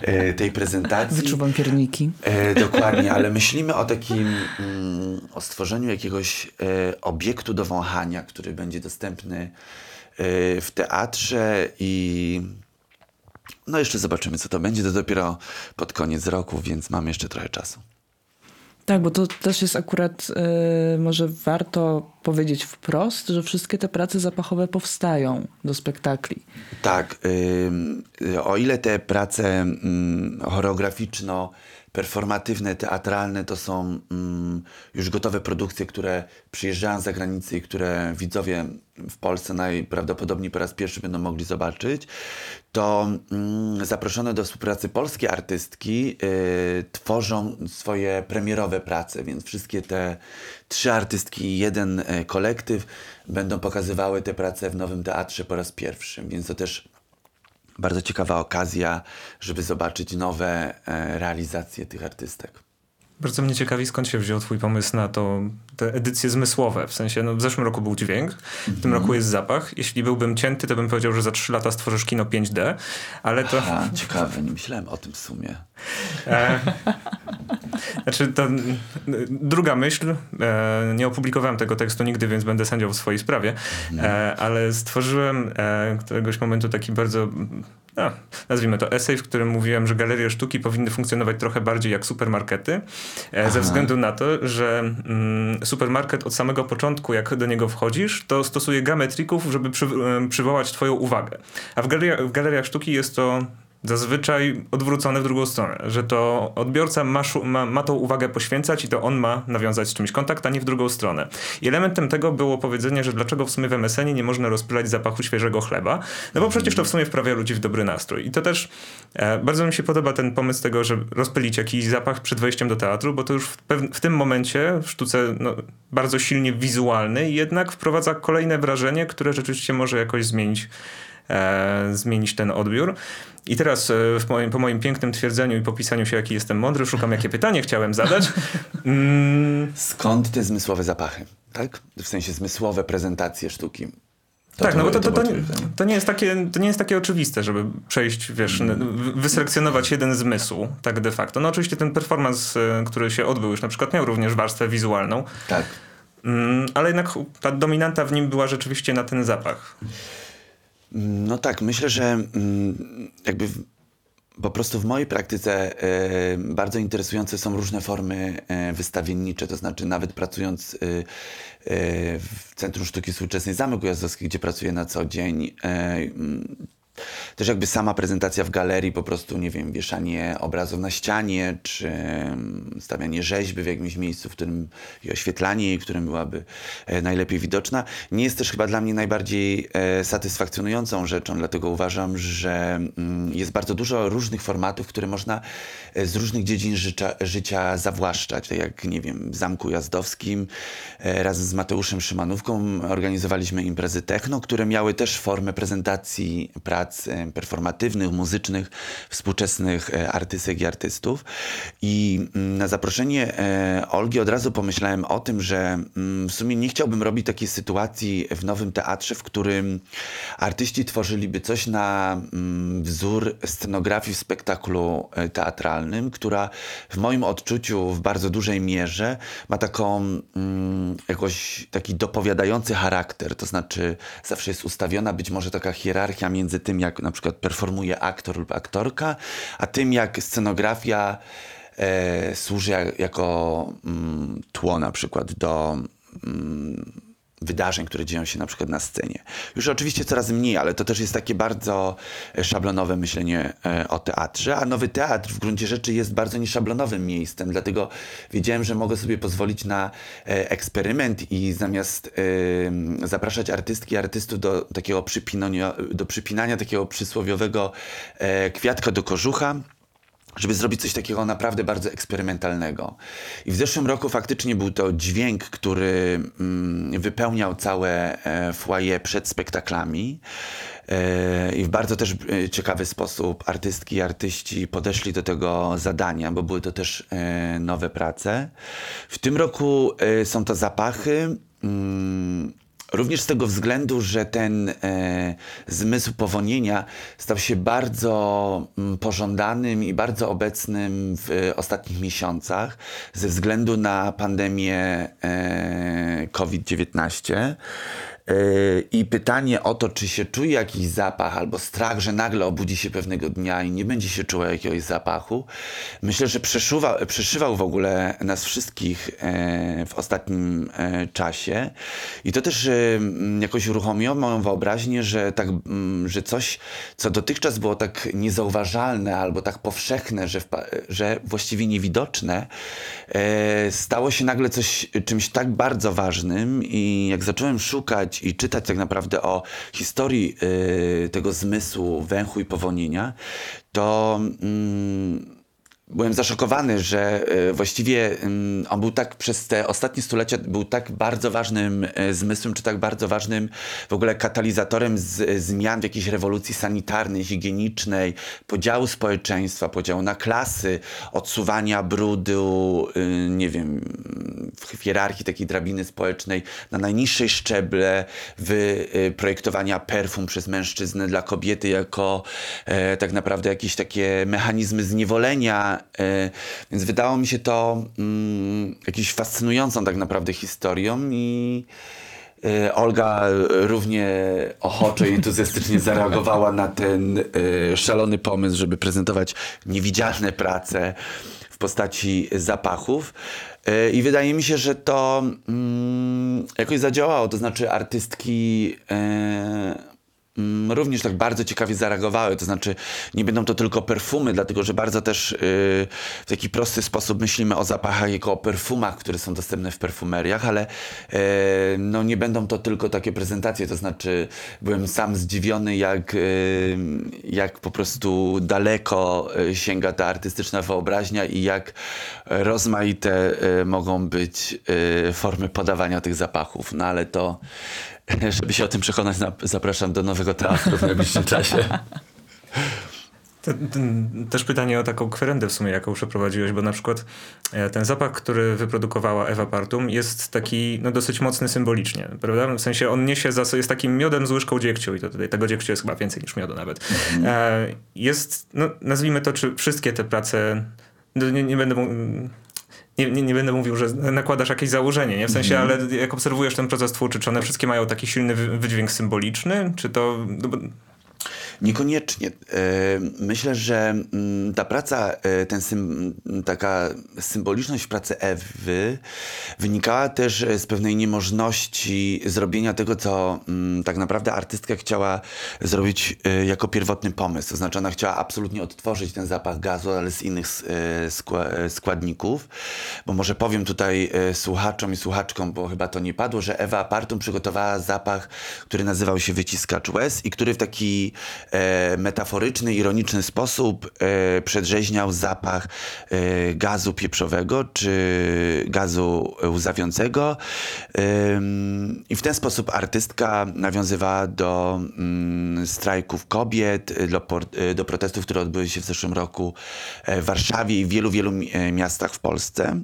[SPEAKER 2] e, tej prezentacji.
[SPEAKER 3] Wyczuwam pierniki.
[SPEAKER 2] Dokładnie, ale myślimy o takim, mm, o stworzeniu jakiegoś obiektu do wąchania, który będzie dostępny w teatrze i no jeszcze zobaczymy, co to będzie. To dopiero pod koniec roku, więc mamy jeszcze trochę czasu.
[SPEAKER 3] Tak, bo to też jest akurat, y, może warto powiedzieć wprost, że wszystkie te prace zapachowe powstają do spektakli.
[SPEAKER 2] Tak, o ile te prace ym, choreograficzno performatywne, teatralne to są ym, już gotowe produkcje, które przyjeżdżają z zagranicy i które widzowie w Polsce najprawdopodobniej po raz pierwszy będą mogli zobaczyć, to ym, zaproszone do współpracy polskie artystki y, tworzą swoje premierowe prace, więc wszystkie te trzy artystki i jeden y, kolektyw będą pokazywały te prace w Nowym Teatrze po raz pierwszy, więc to też bardzo ciekawa okazja, żeby zobaczyć nowe e, realizacje tych artystek.
[SPEAKER 1] Bardzo mnie ciekawi, skąd się wziął twój pomysł na to, te edycje zmysłowe. W sensie, no w zeszłym roku był dźwięk, w tym roku jest zapach. Jeśli byłbym cięty, to bym powiedział, że za trzy lata stworzysz kino 5D, ale to...
[SPEAKER 2] A, ciekawe, nie myślałem o tym w sumie.
[SPEAKER 1] E, znaczy, to druga myśl, e, nie opublikowałem tego tekstu nigdy, więc będę sędzią w swojej sprawie, e, ale stworzyłem e, któregoś momentu taki bardzo, no, nazwijmy to esej, w którym mówiłem, że galerie sztuki powinny funkcjonować trochę bardziej jak supermarkety, e, ze względu na to, że mm, supermarket od samego początku, jak do niego wchodzisz, to stosuje gamę trików, żeby przy, przywołać twoją uwagę. A w, galeria, w galeriach sztuki jest to zazwyczaj odwrócone w drugą stronę, że to odbiorca ma, ma, ma tą uwagę poświęcać i to on ma nawiązać z czymś kontakt, a nie w drugą stronę. I elementem tego było powiedzenie, że dlaczego w sumie w MSN nie można rozpylać zapachu świeżego chleba, no bo przecież to w sumie wprawia ludzi w dobry nastrój. I to też e, bardzo mi się podoba ten pomysł tego, że rozpylić jakiś zapach przed wejściem do teatru, bo to już w, w tym momencie w sztuce no, bardzo silnie wizualny jednak wprowadza kolejne wrażenie, które rzeczywiście może jakoś zmienić zmienić ten odbiór. I teraz e, w moim, po moim pięknym twierdzeniu i popisaniu się, jaki jestem mądry, szukam, jakie pytanie chciałem zadać. Mm,
[SPEAKER 2] Skąd te zmysłowe zapachy, tak? W sensie zmysłowe prezentacje sztuki.
[SPEAKER 1] tak, no bo to, to, to, to, nie jest takie, to nie jest takie oczywiste, żeby przejść, wiesz, wyselekcjonować jeden zmysł, tak de facto. No oczywiście ten performance, e, który się odbył już na przykład miał również warstwę wizualną,
[SPEAKER 2] Tak.
[SPEAKER 1] mm, ale jednak ta dominanta w nim była rzeczywiście na ten zapach.
[SPEAKER 2] No tak, myślę, że mm, jakby po prostu w mojej praktyce e, bardzo interesujące są różne formy e, wystawiennicze, to znaczy nawet pracując e, w Centrum Sztuki Współczesnej Zamek Ujazdowski, gdzie pracuję na co dzień, mm, też jakby sama prezentacja w galerii, po prostu, nie wiem, wieszanie obrazów na ścianie, czy mm, stawianie rzeźby w jakimś miejscu, w którym i oświetlanie jej, w którym byłaby e, najlepiej widoczna, nie jest też chyba dla mnie najbardziej e, satysfakcjonującą rzeczą, dlatego uważam, że mm, jest bardzo dużo różnych formatów, które można e, z różnych dziedzin życia, życia zawłaszczać, tak jak, nie wiem, w Zamku Jazdowskim razem z Mateuszem Szymanówką organizowaliśmy imprezy techno, które miały też formę prezentacji prac performatywnych, muzycznych, współczesnych e, artystek i artystów. I mm, na zaproszenie e, Olgi od razu pomyślałem o tym, że mm, w sumie nie chciałbym robić takiej sytuacji w nowym teatrze, w którym artyści tworzyliby coś na mm, wzór scenografii w spektaklu e, teatralnym, która w moim odczuciu w bardzo dużej mierze ma taką jakoś taki dopowiadający charakter, to znaczy zawsze jest ustawiona być może taka hierarchia między tym, jak na przykład performuje aktor lub aktorka, a tym, jak scenografia e, służy jak, jako mm, tło na przykład do mm, wydarzeń, które dzieją się na przykład na scenie. Już oczywiście coraz mniej, ale to też jest takie bardzo e, szablonowe myślenie e, o teatrze, a Nowy Teatr w gruncie rzeczy jest bardzo nieszablonowym miejscem, dlatego wiedziałem, że mogę sobie pozwolić na e, eksperyment i zamiast zapraszać artystki i artystów do takiego przypinania, do przypinania takiego przysłowiowego kwiatka do kożucha, żeby zrobić coś takiego naprawdę bardzo eksperymentalnego. I w zeszłym roku faktycznie był to dźwięk, który mm, wypełniał całe e, foyer przed spektaklami. E, I w bardzo też e, ciekawy sposób artystki i artyści podeszli do tego zadania, bo były to też e, nowe prace. W tym roku e, są to zapachy. Mm, Również z tego względu, że ten e, zmysł powonienia stał się bardzo mm, pożądanym i bardzo obecnym w e, ostatnich miesiącach ze względu na pandemię e, COVID-19. I pytanie o to, czy się czuje jakiś zapach albo strach, że nagle obudzi się pewnego dnia i nie będzie się czuła jakiegoś zapachu, myślę, że przeszywał, przeszywał w ogóle nas wszystkich e, w ostatnim e, czasie. I to też e, jakoś uruchomiło moją wyobraźnię, że, tak, m, że coś, co dotychczas było tak niezauważalne albo tak powszechne, że, że właściwie niewidoczne, e, stało się nagle coś, czymś tak bardzo ważnym. I jak zacząłem szukać i czytać tak naprawdę o historii y, tego zmysłu węchu i powonienia, to mm, byłem zaszokowany, że y, właściwie y, on był tak przez te ostatnie stulecia był tak bardzo ważnym y, zmysłem, czy tak bardzo ważnym w ogóle katalizatorem z, zmian w jakiejś rewolucji sanitarnej, higienicznej, podziału społeczeństwa, podziału na klasy, odsuwania brudu, y, nie wiem, w hierarchii takiej drabiny społecznej na najniższej szczeble, w y, projektowania perfum przez mężczyznę dla kobiety jako e, tak naprawdę jakieś takie mechanizmy zniewolenia E, więc wydało mi się to mm, jakąś fascynującą tak naprawdę historią i e, Olga równie ochoczo i entuzjastycznie zareagowała na ten e, szalony pomysł, żeby prezentować niewidzialne prace w postaci zapachów. I wydaje mi się, że to mm, jakoś zadziałało. To znaczy, artystki również tak bardzo ciekawie zareagowały. To znaczy, nie będą to tylko perfumy, dlatego że bardzo też yy, w taki prosty sposób myślimy o zapachach jako o perfumach, które są dostępne w perfumeriach, ale yy, no, nie będą to tylko takie prezentacje. To znaczy, byłem sam zdziwiony, jak, yy, jak po prostu daleko y, sięga ta artystyczna wyobraźnia i jak rozmaite y, mogą być y, formy podawania tych zapachów. No ale to Żeby się o tym przekonać, zapraszam do nowego teatru w najbliższym czasie.
[SPEAKER 1] Też pytanie o taką kwerendę w sumie, jaką przeprowadziłeś, bo na przykład e, ten zapach, który wyprodukowała Ewa Partum jest taki no, dosyć mocny symbolicznie, prawda? W sensie on niesie za jest takim miodem z łyżką dziegciu i to tutaj tego dziegciu jest chyba więcej niż miodu nawet. Mhm. Jest, no, nazwijmy to, czy wszystkie te prace, no, nie, nie będę nie, nie, nie, będę mówił, że nakładasz jakieś założenie, nie? W sensie, mm. ale jak obserwujesz ten proces twórczy, czy one wszystkie mają taki silny wydźwięk symboliczny, czy to... No
[SPEAKER 2] Niekoniecznie. E, myślę, że mm, ta praca, e, ten taka symboliczność pracy Ewy wynikała też z pewnej niemożności zrobienia tego, co mm, tak naprawdę artystka chciała zrobić e, jako pierwotny pomysł. To znaczy ona chciała absolutnie odtworzyć ten zapach gazu, ale z innych składników. Bo może powiem tutaj słuchaczom i słuchaczkom, bo chyba to nie padło, że Ewa Partum przygotowała zapach, który nazywał się Wyciskacz Łez i który w taki metaforyczny, ironiczny sposób e, przedrzeźniał zapach e, gazu pieprzowego czy gazu łzawiącego. I w ten sposób artystka nawiązywała do mm, strajków kobiet, do, do protestów, które odbyły się w zeszłym roku e, w Warszawie i w wielu, wielu e, miastach w Polsce.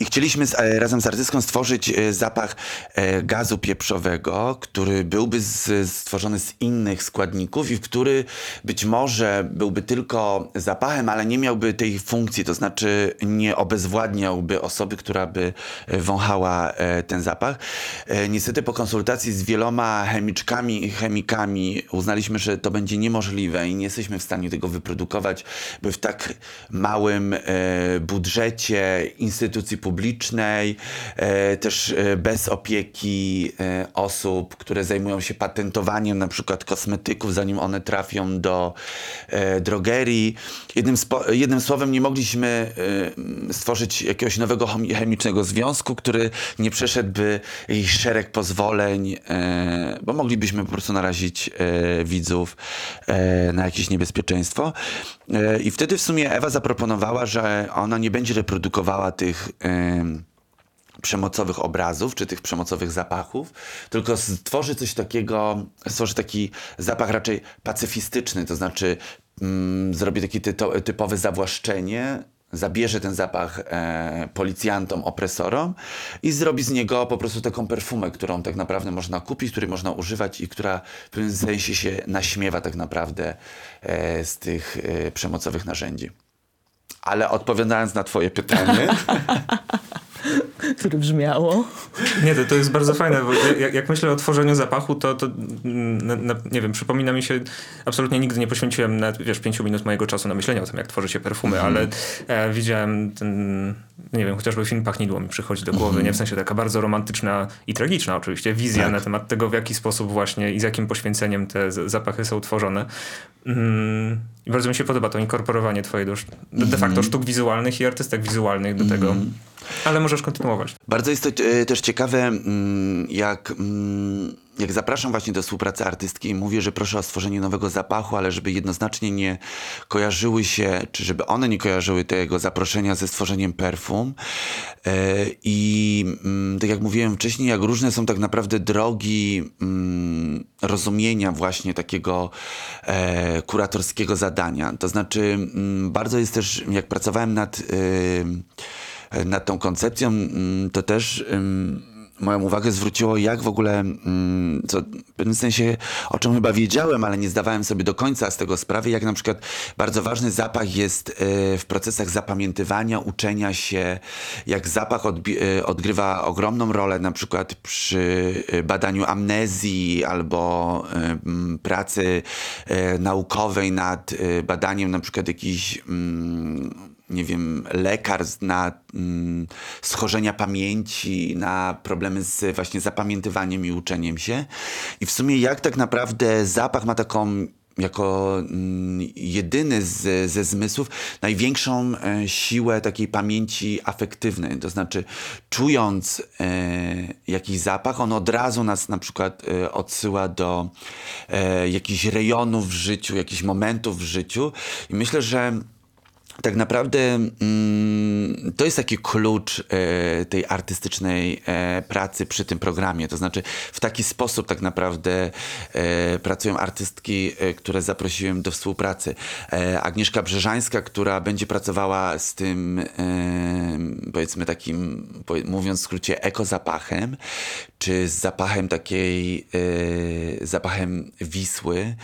[SPEAKER 2] I chcieliśmy z, e, razem z artystką stworzyć e, zapach e, gazu pieprzowego, który byłby z, stworzony z innych składników i który być może byłby tylko zapachem, ale nie miałby tej funkcji, to znaczy nie obezwładniałby osoby, która by wąchała ten zapach. Niestety po konsultacji z wieloma chemiczkami i chemikami uznaliśmy, że to będzie niemożliwe i nie jesteśmy w stanie tego wyprodukować, by w tak małym budżecie instytucji instytucji publicznej, e, też e, bez opieki e, osób, które zajmują się patentowaniem na przykład kosmetyków, zanim one trafią do drogerii. Jednym, jednym słowem nie mogliśmy stworzyć jakiegoś nowego chemicznego związku, który nie przeszedłby jakiś szereg pozwoleń, bo moglibyśmy po prostu narazić widzów na jakieś niebezpieczeństwo. I wtedy w sumie Ewa zaproponowała, że ona nie będzie reprodukowała tych przemocowych obrazów, czy tych przemocowych zapachów, tylko stworzy coś takiego, stworzy taki zapach raczej pacyfistyczny, to znaczy mm, zrobi takie typowe zawłaszczenie, zabierze ten zapach e, policjantom, opresorom i zrobi z niego po prostu taką perfumę, którą tak naprawdę można kupić, której można używać i która w pewnym sensie się naśmiewa tak naprawdę e, z tych e, przemocowych narzędzi. Ale odpowiadając na twoje pytanie,
[SPEAKER 3] które brzmiało.
[SPEAKER 1] Nie, to, to jest bardzo fajne, bo jak, jak myślę o tworzeniu zapachu, to, to mm, na, na, nie wiem, przypomina mi się, absolutnie nigdy nie poświęciłem na, wiesz, pięciu minut mojego czasu na myślenie o tym, jak tworzy się perfumy,
[SPEAKER 2] Mhm.
[SPEAKER 1] ale e, widziałem ten, nie wiem, chociażby film Pachnidło mi przychodzi do głowy, nie? W sensie taka bardzo romantyczna i tragiczna oczywiście wizja
[SPEAKER 2] Tak.
[SPEAKER 1] na temat tego, w jaki sposób właśnie i z jakim poświęceniem te zapachy są tworzone. Mm, I bardzo mi się podoba to inkorporowanie twoje do, de, de facto sztuk wizualnych i artystek wizualnych do tego. Ale możesz kontynuować.
[SPEAKER 2] Bardzo jest to e, też ciekawe, mm, jak, mm, jak zapraszam właśnie do współpracy artystki i mówię, że proszę o stworzenie nowego zapachu, ale żeby jednoznacznie nie kojarzyły się, czy żeby one nie kojarzyły tego zaproszenia ze stworzeniem perfum. E, I mm, tak jak mówiłem wcześniej, jak różne są tak naprawdę drogi rozumienia właśnie takiego e, kuratorskiego zadania. To znaczy, bardzo jest też, jak pracowałem nad. Nad tą koncepcją, mm, to też moją uwagę zwróciło, jak w ogóle, mm, co w pewnym sensie, o czym chyba wiedziałem, ale nie zdawałem sobie do końca z tego sprawy, jak na przykład bardzo ważny zapach jest y, w procesach zapamiętywania, uczenia się, jak zapach y, odgrywa ogromną rolę na przykład przy y, badaniu amnezji albo y, m, pracy naukowej nad badaniem na przykład jakichś mm, nie wiem, lekarstw na mm, schorzenia pamięci, na problemy z właśnie zapamiętywaniem i uczeniem się. I w sumie jak tak naprawdę zapach ma taką jako mm, jedyny z, ze zmysłów największą e, siłę takiej pamięci afektywnej. To znaczy, czując e, jakiś zapach, on od razu nas na przykład e, odsyła do e, jakichś rejonów w życiu, jakichś momentów w życiu. I myślę, że tak naprawdę mm, to jest taki klucz e, tej artystycznej e, pracy przy tym programie. To znaczy, w taki sposób tak naprawdę e, pracują artystki, które zaprosiłem do współpracy. Agnieszka Brzeżańska, która będzie pracowała z tym, powiedzmy takim, mówiąc w skrócie, ekozapachem, czy z zapachem takiej, zapachem Wisły,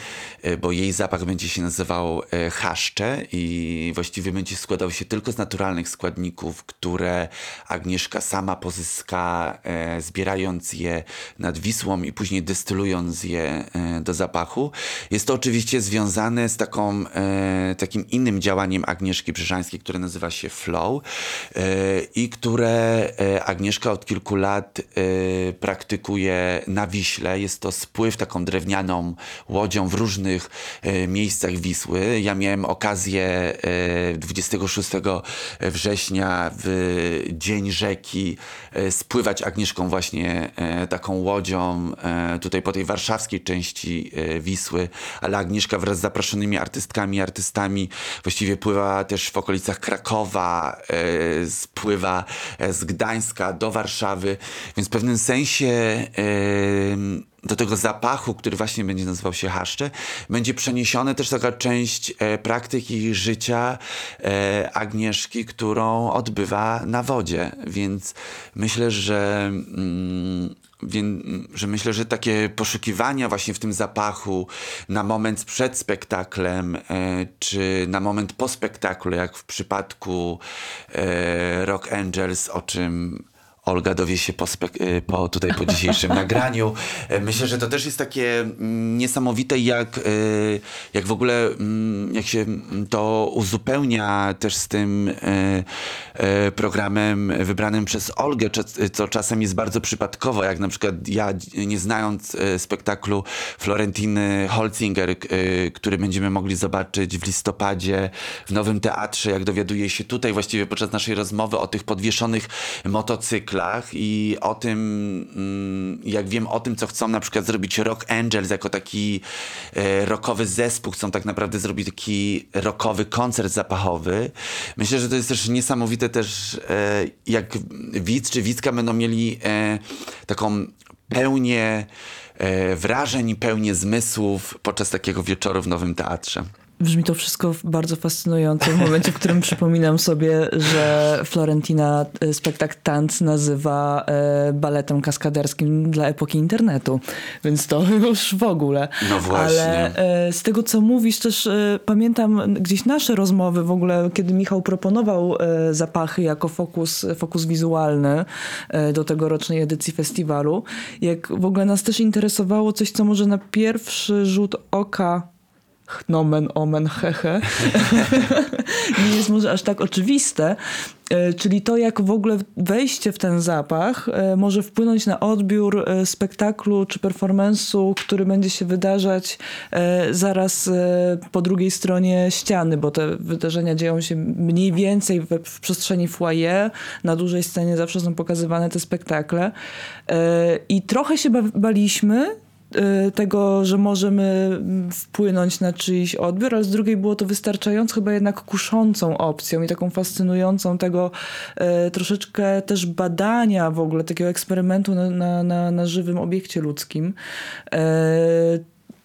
[SPEAKER 2] bo jej zapach będzie się nazywał chaszcze i właściwie będzie składał się tylko z naturalnych składników, które Agnieszka sama pozyska, e, zbierając je nad Wisłą i później destylując je e, do zapachu. Jest to oczywiście związane z taką, e, takim innym działaniem Agnieszki Brzeżańskiej, które nazywa się Flow e, i które e, Agnieszka od kilku lat e, praktykuje na Wiśle. Jest to spływ taką drewnianą łodzią w różnych miejscach Wisły. Ja miałem okazję 26 września w Dzień Rzeki e, spływać Agnieszką właśnie e, taką łodzią e, tutaj po tej warszawskiej części Wisły, ale Agnieszka wraz z zaproszonymi artystkami artystami właściwie pływa też w okolicach Krakowa, spływa z Gdańska do Warszawy, więc w pewnym sensie do tego zapachu, który właśnie będzie nazywał się haszcze, będzie przeniesiona też taka część e, praktyki życia e, Agnieszki, którą odbywa na wodzie. Więc myślę, że, mm, że myślę, że takie poszukiwania właśnie w tym zapachu na moment przed spektaklem, e, czy na moment po spektaklu, jak w przypadku e, Rock Angels, o czym Olga dowie się po, spek- y, po tutaj po dzisiejszym nagraniu. E, Myślę, że to też jest takie mm, niesamowite, jak, y, jak w ogóle mm, jak się to uzupełnia też z tym y, y, programem wybranym przez Olgę, co czasem jest bardzo przypadkowo, jak na przykład ja, nie znając y, spektaklu Florentiny Holzinger, y, który będziemy mogli zobaczyć w listopadzie w Nowym Teatrze, jak dowiaduję się tutaj właściwie podczas naszej rozmowy o tych podwieszonych motocyklach i o tym, mm, jak wiem o tym, co chcą na przykład zrobić Rock Angels jako taki e, rockowy zespół, chcą tak naprawdę zrobić taki rockowy koncert zapachowy. Myślę, że to jest też niesamowite też, e, jak widz czy widzka będą mieli e, taką pełnię wrażeń i pełnię zmysłów podczas takiego wieczoru w Nowym Teatrze.
[SPEAKER 3] Brzmi to wszystko bardzo fascynująco w momencie, w którym przypominam sobie, że Florentina e, spektakl Tanc nazywa e, baletem kaskaderskim dla epoki internetu. Więc to już w ogóle.
[SPEAKER 2] No właśnie.
[SPEAKER 3] Ale e, z tego, co mówisz, też pamiętam gdzieś nasze rozmowy w ogóle, kiedy Michał proponował zapachy jako fokus, fokus wizualny do tegorocznej edycji festiwalu. Jak w ogóle nas też interesowało coś, co może na pierwszy rzut oka nomen omen hehe. Nie jest może aż tak oczywiste, e, czyli to jak w ogóle wejście w ten zapach e, może wpłynąć na odbiór e, spektaklu czy performance'u, który będzie się wydarzać zaraz po drugiej stronie ściany, bo te wydarzenia dzieją się mniej więcej we, w przestrzeni foyer, na dużej scenie zawsze są pokazywane te spektakle. I trochę się ba- baliśmy, tego, że możemy wpłynąć na czyjś odbiór, ale z drugiej było to wystarczająco chyba jednak kuszącą opcją i taką fascynującą tego e, troszeczkę też badania w ogóle, takiego eksperymentu na, na, na, na żywym obiekcie ludzkim.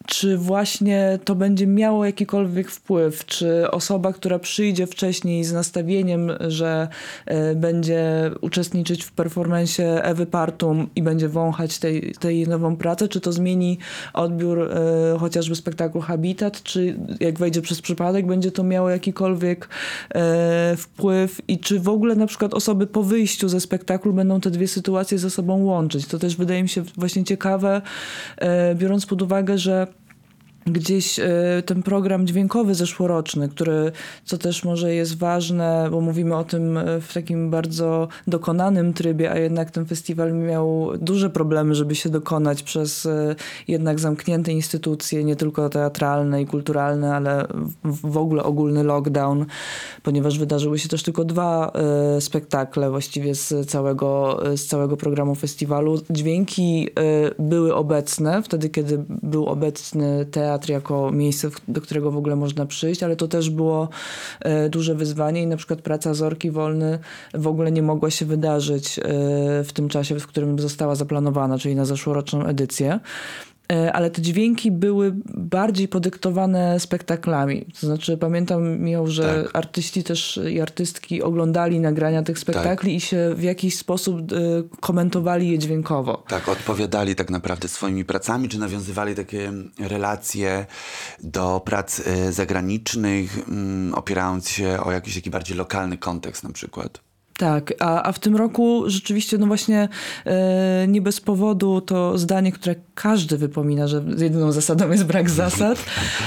[SPEAKER 3] Czy właśnie to będzie miało jakikolwiek wpływ? Czy osoba, która przyjdzie wcześniej z nastawieniem, że e, będzie uczestniczyć w performensie Ewy Partum i będzie wąchać tej, tej nową pracę, czy to zmieni odbiór e, chociażby spektaklu Habitat, czy jak wejdzie przez przypadek, będzie to miało jakikolwiek e, wpływ i czy w ogóle na przykład osoby po wyjściu ze spektaklu będą te dwie sytuacje ze sobą łączyć? To też wydaje mi się właśnie ciekawe, biorąc pod uwagę, że gdzieś e, ten program dźwiękowy zeszłoroczny, który, co też może jest ważne, bo mówimy o tym e, w takim bardzo dokonanym trybie, a jednak ten festiwal miał duże problemy, żeby się dokonać przez e, jednak zamknięte instytucje, nie tylko teatralne i kulturalne, ale w, ogóle ogólny lockdown, ponieważ wydarzyły się też tylko dwa spektakle właściwie z całego, z całego programu festiwalu. Dźwięki były obecne wtedy, kiedy był obecny teatr jako miejsce, do którego w ogóle można przyjść, ale to też było e, duże wyzwanie i na przykład praca Zorki Wolny w ogóle nie mogła się wydarzyć e, w tym czasie, w którym została zaplanowana, czyli na zeszłoroczną edycję. E, Ale te dźwięki były bardziej podyktowane spektaklami. To znaczy, pamiętam, Miał, że
[SPEAKER 2] Tak.
[SPEAKER 3] artyści też i artystki oglądali nagrania tych spektakli i się w jakiś sposób e, komentowali je dźwiękowo.
[SPEAKER 2] Tak, odpowiadali tak naprawdę swoimi pracami, czy nawiązywali takie relacje do prac e, zagranicznych, mm, opierając się o jakiś taki bardziej lokalny kontekst na przykład.
[SPEAKER 3] Tak, a, a w tym roku rzeczywiście, no właśnie, e, nie bez powodu to zdanie, które każdy wypomina, że jedyną zasadą jest brak zasad,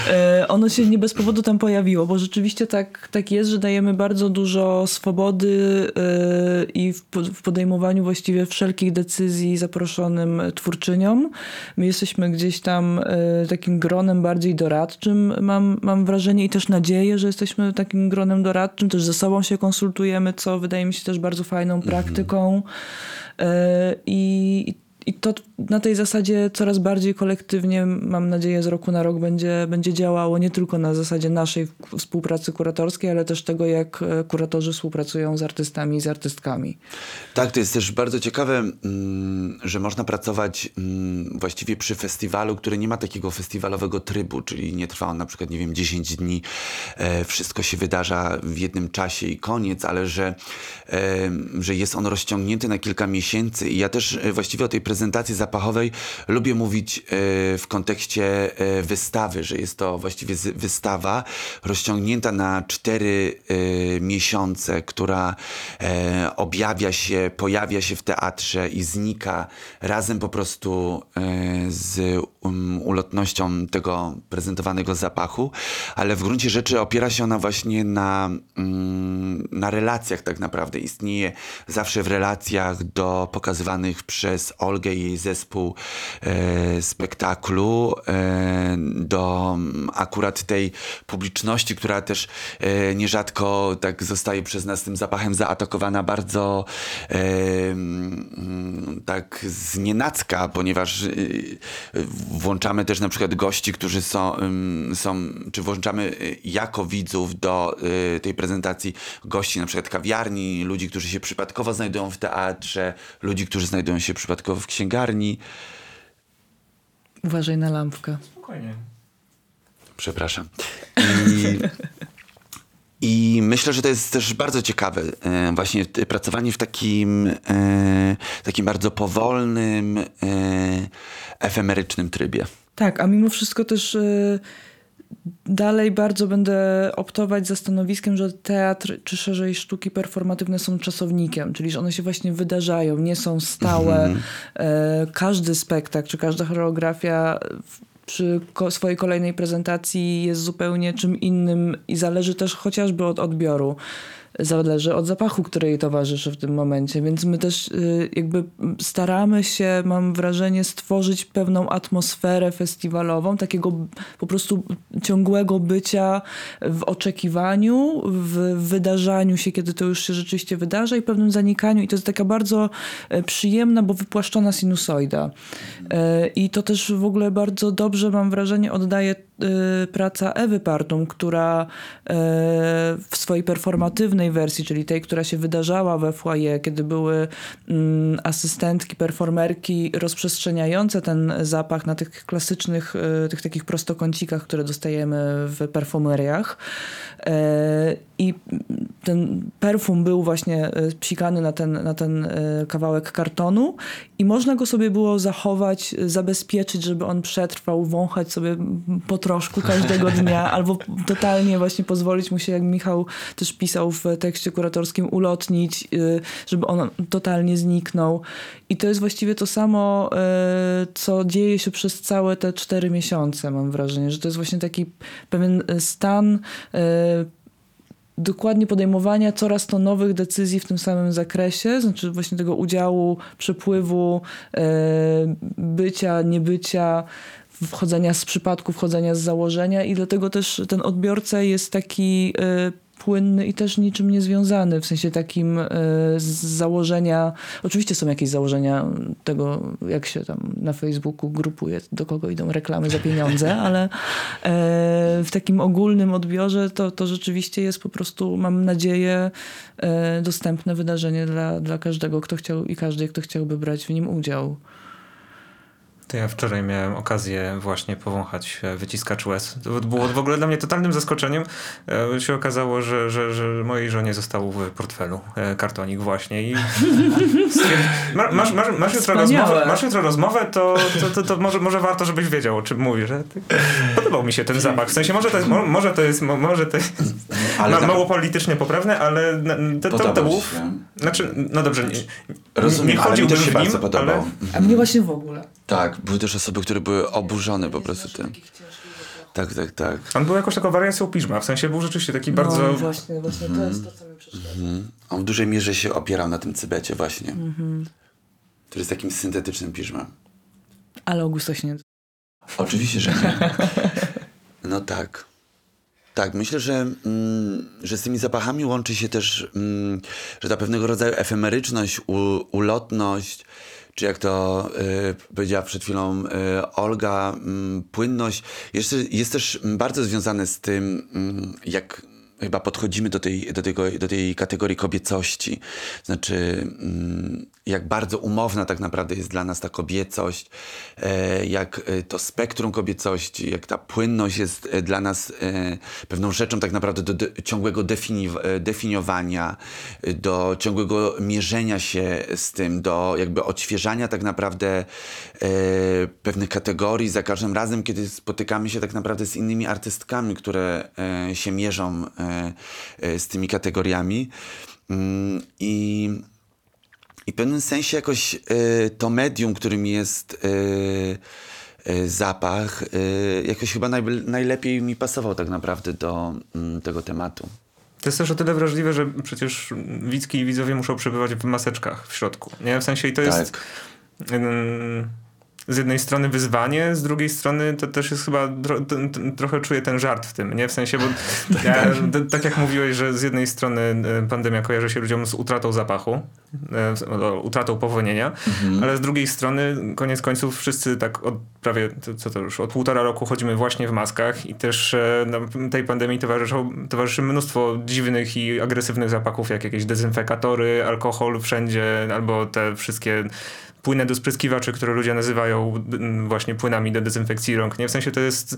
[SPEAKER 3] e, ono się nie bez powodu tam pojawiło, bo rzeczywiście tak, tak jest, że dajemy bardzo dużo swobody e, i w, w podejmowaniu właściwie wszelkich decyzji zaproszonym twórczyniom. My jesteśmy gdzieś tam e, takim gronem bardziej doradczym, mam, mam wrażenie i też nadzieję, że jesteśmy takim gronem doradczym, też ze sobą się konsultujemy, co wydaje mi się też bardzo fajną praktyką. E, I, I to na tej zasadzie coraz bardziej kolektywnie, mam nadzieję, z roku na rok będzie, będzie działało nie tylko na zasadzie naszej współpracy kuratorskiej, ale też tego, jak e, kuratorzy współpracują z artystami i z artystkami.
[SPEAKER 2] Tak, to jest też bardzo ciekawe, mm, że można pracować mm, właściwie przy festiwalu, który nie ma takiego festiwalowego trybu, czyli nie trwa on na przykład, nie wiem, 10 dni, e, wszystko się wydarza w jednym czasie i koniec, ale że, e, że jest on rozciągnięty na kilka miesięcy. I ja też właściwie o tej prezentacji zapachowej. Lubię mówić e, w kontekście e, wystawy, że jest to właściwie wystawa rozciągnięta na cztery e, miesiące, która objawia się, pojawia się w teatrze i znika razem po prostu z um, ulotnością tego prezentowanego zapachu, ale w gruncie rzeczy opiera się ona właśnie na, mm, na relacjach tak naprawdę. Istnieje zawsze w relacjach do pokazywanych przez Olgę i jej zespół e, spektaklu, e, do mm, akurat tej publiczności, która też e, nierzadko tak zostaje przez nas tym zapachem zaatakowana bardzo e, mm, tak znienacka, ponieważ e, włączamy też na przykład gości, którzy są, ym, są czy włączamy y, jako widzów do y, tej prezentacji gości na przykład kawiarni, ludzi, którzy się przypadkowo znajdują w teatrze, ludzi, którzy znajdują się przypadkowo w księgarni.
[SPEAKER 3] Uważaj na lampkę.
[SPEAKER 1] Spokojnie.
[SPEAKER 2] Przepraszam. I, I myślę, że to jest też bardzo ciekawe, e, właśnie pracowanie w takim, e, takim bardzo powolnym, e, efemerycznym trybie.
[SPEAKER 3] Tak, a mimo wszystko też dalej bardzo będę optować za stanowiskiem, że teatr, czy szerzej sztuki performatywne są czasownikiem, czyli że one się właśnie wydarzają, nie są stałe. E, każdy spektakl, czy każda choreografia przy swojej kolejnej prezentacji jest zupełnie czym innym i zależy też chociażby od odbioru. Zależy od zapachu, który jej towarzyszy w tym momencie, więc my też y, jakby staramy się, mam wrażenie, stworzyć pewną atmosferę festiwalową, takiego po prostu ciągłego bycia w oczekiwaniu, w wydarzaniu się, kiedy to już się rzeczywiście wydarza i pewnym zanikaniu. I to jest taka bardzo e, przyjemna, bo wypłaszczona sinusoida. E, I to też w ogóle bardzo dobrze, mam wrażenie, oddaje praca Ewy Partum, która e, w swojej performatywnej wersji, czyli tej, która się wydarzała we foyer, kiedy były mm, asystentki, performerki rozprzestrzeniające ten zapach na tych klasycznych, e, tych takich prostokącikach, które dostajemy w perfumeriach. I ten perfum był właśnie e, psikany na ten, na ten e, kawałek kartonu i można go sobie było zachować, e, zabezpieczyć, żeby on przetrwał, wąchać sobie po troszku każdego dnia, albo totalnie właśnie pozwolić mu się, jak Michał też pisał w tekście kuratorskim, ulotnić, żeby on totalnie zniknął. I to jest właściwie to samo, co dzieje się przez całe te cztery miesiące, mam wrażenie, że to jest właśnie taki pewien stan dokładnie podejmowania coraz to nowych decyzji w tym samym zakresie, znaczy właśnie tego udziału, przepływu, e, bycia, niebycia, wchodzenia z przypadku, wchodzenia z założenia i dlatego też ten odbiorca jest taki e, płynny i też niczym niezwiązany, w sensie takim e, z założenia, oczywiście są jakieś założenia tego, jak się tam na Facebooku grupuje, do kogo idą reklamy za pieniądze, ale e, w takim ogólnym odbiorze to, to rzeczywiście jest po prostu, mam nadzieję, e, dostępne wydarzenie dla, dla każdego, kto chciał i każdej, kto chciałby brać w nim udział.
[SPEAKER 1] To ja wczoraj miałem okazję właśnie powąchać e, wyciskacz łez. To było w ogóle dla mnie totalnym zaskoczeniem. E, się okazało, że, że, że mojej żonie został w portfelu e, kartonik właśnie i Ma- masz, masz, masz, jutro rozmowę, masz jutro rozmowę, to, to, to, to może, może warto, żebyś wiedział, o czym mówisz. Że ty- Podobał mi się ten zapach. W sensie może to jest, mo- może to jest, mo- może to jest
[SPEAKER 2] Ale
[SPEAKER 1] ma,
[SPEAKER 2] na-
[SPEAKER 1] mało politycznie poprawne, ale to, to, to, był... Znaczy, no dobrze, nie,
[SPEAKER 2] Rozumiem,
[SPEAKER 1] nie
[SPEAKER 2] ale mi
[SPEAKER 1] chodziłbym
[SPEAKER 2] się
[SPEAKER 1] w nim,
[SPEAKER 2] bardzo podobał.
[SPEAKER 1] ale...
[SPEAKER 3] A mnie właśnie w ogóle.
[SPEAKER 2] Tak, były też osoby, które były oburzone po prostu tym. Tak, tak, tak.
[SPEAKER 1] On był jakąś taką wariacją piżma, w sensie był rzeczywiście taki bardzo...
[SPEAKER 3] No właśnie, właśnie to jest to, co mi przeszkadza.
[SPEAKER 2] On w dużej mierze się opierał na tym cybecie właśnie. Który jest takim syntetycznym piżmem.
[SPEAKER 3] Ale Augusta się nie...
[SPEAKER 2] Oczywiście, że nie. No tak. Tak, myślę, że, mm, że z tymi zapachami łączy się też, mm, że ta pewnego rodzaju efemeryczność, u, ulotność, czy jak to y, powiedziała przed chwilą y, Olga, mm, płynność, jeszcze jest też bardzo związane z tym, mm, jak chyba podchodzimy do tej, do, tego, do tej kategorii kobiecości. Znaczy, mm, jak bardzo umowna tak naprawdę jest dla nas ta kobiecość, e, jak e, to spektrum kobiecości, jak ta płynność jest e, dla nas pewną rzeczą tak naprawdę do ciągłego defini- definiowania, do ciągłego mierzenia się z tym, do jakby odświeżania tak naprawdę pewnych kategorii za każdym razem, kiedy spotykamy się tak naprawdę z innymi artystkami, które się mierzą z tymi kategoriami. Mm, I i w pewnym sensie jakoś y, to medium, którym jest y, y, zapach, y, jakoś chyba najb- najlepiej mi pasował tak naprawdę do mm, tego tematu.
[SPEAKER 1] To jest też o tyle wrażliwe, że przecież widzki i widzowie muszą przebywać w maseczkach w środku. Nie? W sensie i to jest
[SPEAKER 2] Tak.
[SPEAKER 1] ym, z jednej strony wyzwanie, z drugiej strony to też jest chyba tro, trochę czuję ten żart w tym, nie? W sensie, bo ja, t, tak jak mówiłeś, że z jednej strony y, pandemia kojarzy się ludziom z utratą zapachu, o, utratą powonienia, ale z drugiej strony koniec końców wszyscy tak od prawie, co to już, od półtora roku chodzimy właśnie w maskach i też e, no, tej pandemii towarzyszą, towarzyszy mnóstwo dziwnych i agresywnych zapachów, jak jakieś dezynfekatory, alkohol wszędzie, albo te wszystkie płyny do spryskiwaczy, które ludzie nazywają mm, właśnie płynami do dezynfekcji rąk. Nie? W sensie to jest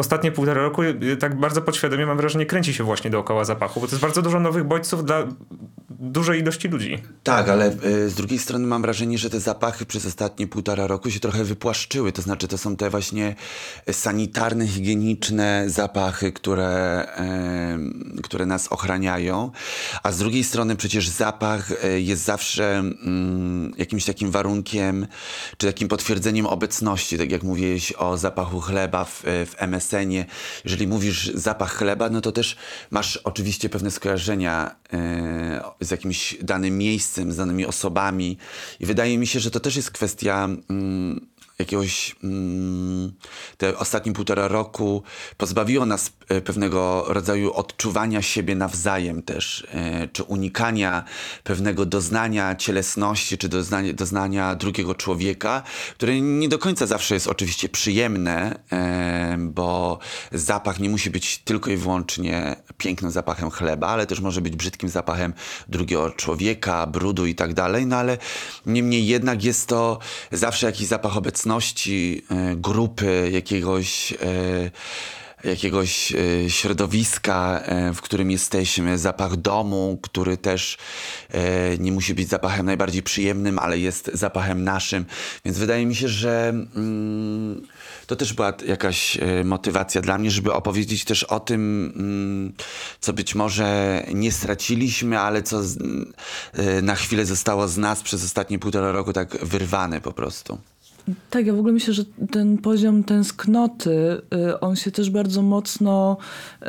[SPEAKER 1] ostatnie półtora roku y, tak bardzo podświadomie mam wrażenie kręci się właśnie dookoła zapachu, bo to jest bardzo dużo nowych bodźców dla dużej ilości ludzi.
[SPEAKER 2] Tak, ale y, z drugiej strony mam wrażenie, że te zapachy przez ostatnie półtora roku się trochę wypłaszczyły. To znaczy, to są te właśnie sanitarne, higieniczne zapachy, które, y, które nas ochraniają. A z drugiej strony przecież zapach y, jest zawsze mm, jakimś takim warunkiem, czy takim potwierdzeniem obecności. Tak jak mówiłeś o zapachu chleba w, w MSN-ie. Jeżeli mówisz zapach chleba, no to też masz oczywiście pewne skojarzenia y, z jakimś danym miejscem, z danymi osobami. I wydaje mi się, że to też jest kwestia mm, jakiegoś. Mm, te ostatnie półtora roku pozbawiło nas pewnego rodzaju odczuwania siebie nawzajem też, e, czy unikania pewnego doznania cielesności, czy doznania, doznania drugiego człowieka, które nie do końca zawsze jest oczywiście przyjemne, e, bo zapach nie musi być tylko i wyłącznie pięknym zapachem chleba, ale też może być brzydkim zapachem drugiego człowieka, brudu i tak dalej, no ale niemniej jednak jest to zawsze jakiś zapach obecności, e, grupy, jakiegoś e, jakiegoś e, środowiska, e, w którym jesteśmy, zapach domu, który też e, nie musi być zapachem najbardziej przyjemnym, ale jest zapachem naszym. Więc wydaje mi się, że mm, to też była jakaś motywacja dla mnie, żeby opowiedzieć też o tym, mm, co być może nie straciliśmy, ale co na chwilę zostało z nas przez ostatnie półtora roku tak wyrwane po prostu.
[SPEAKER 3] Tak, ja w ogóle myślę, że ten poziom tęsknoty, y, on się też bardzo mocno y,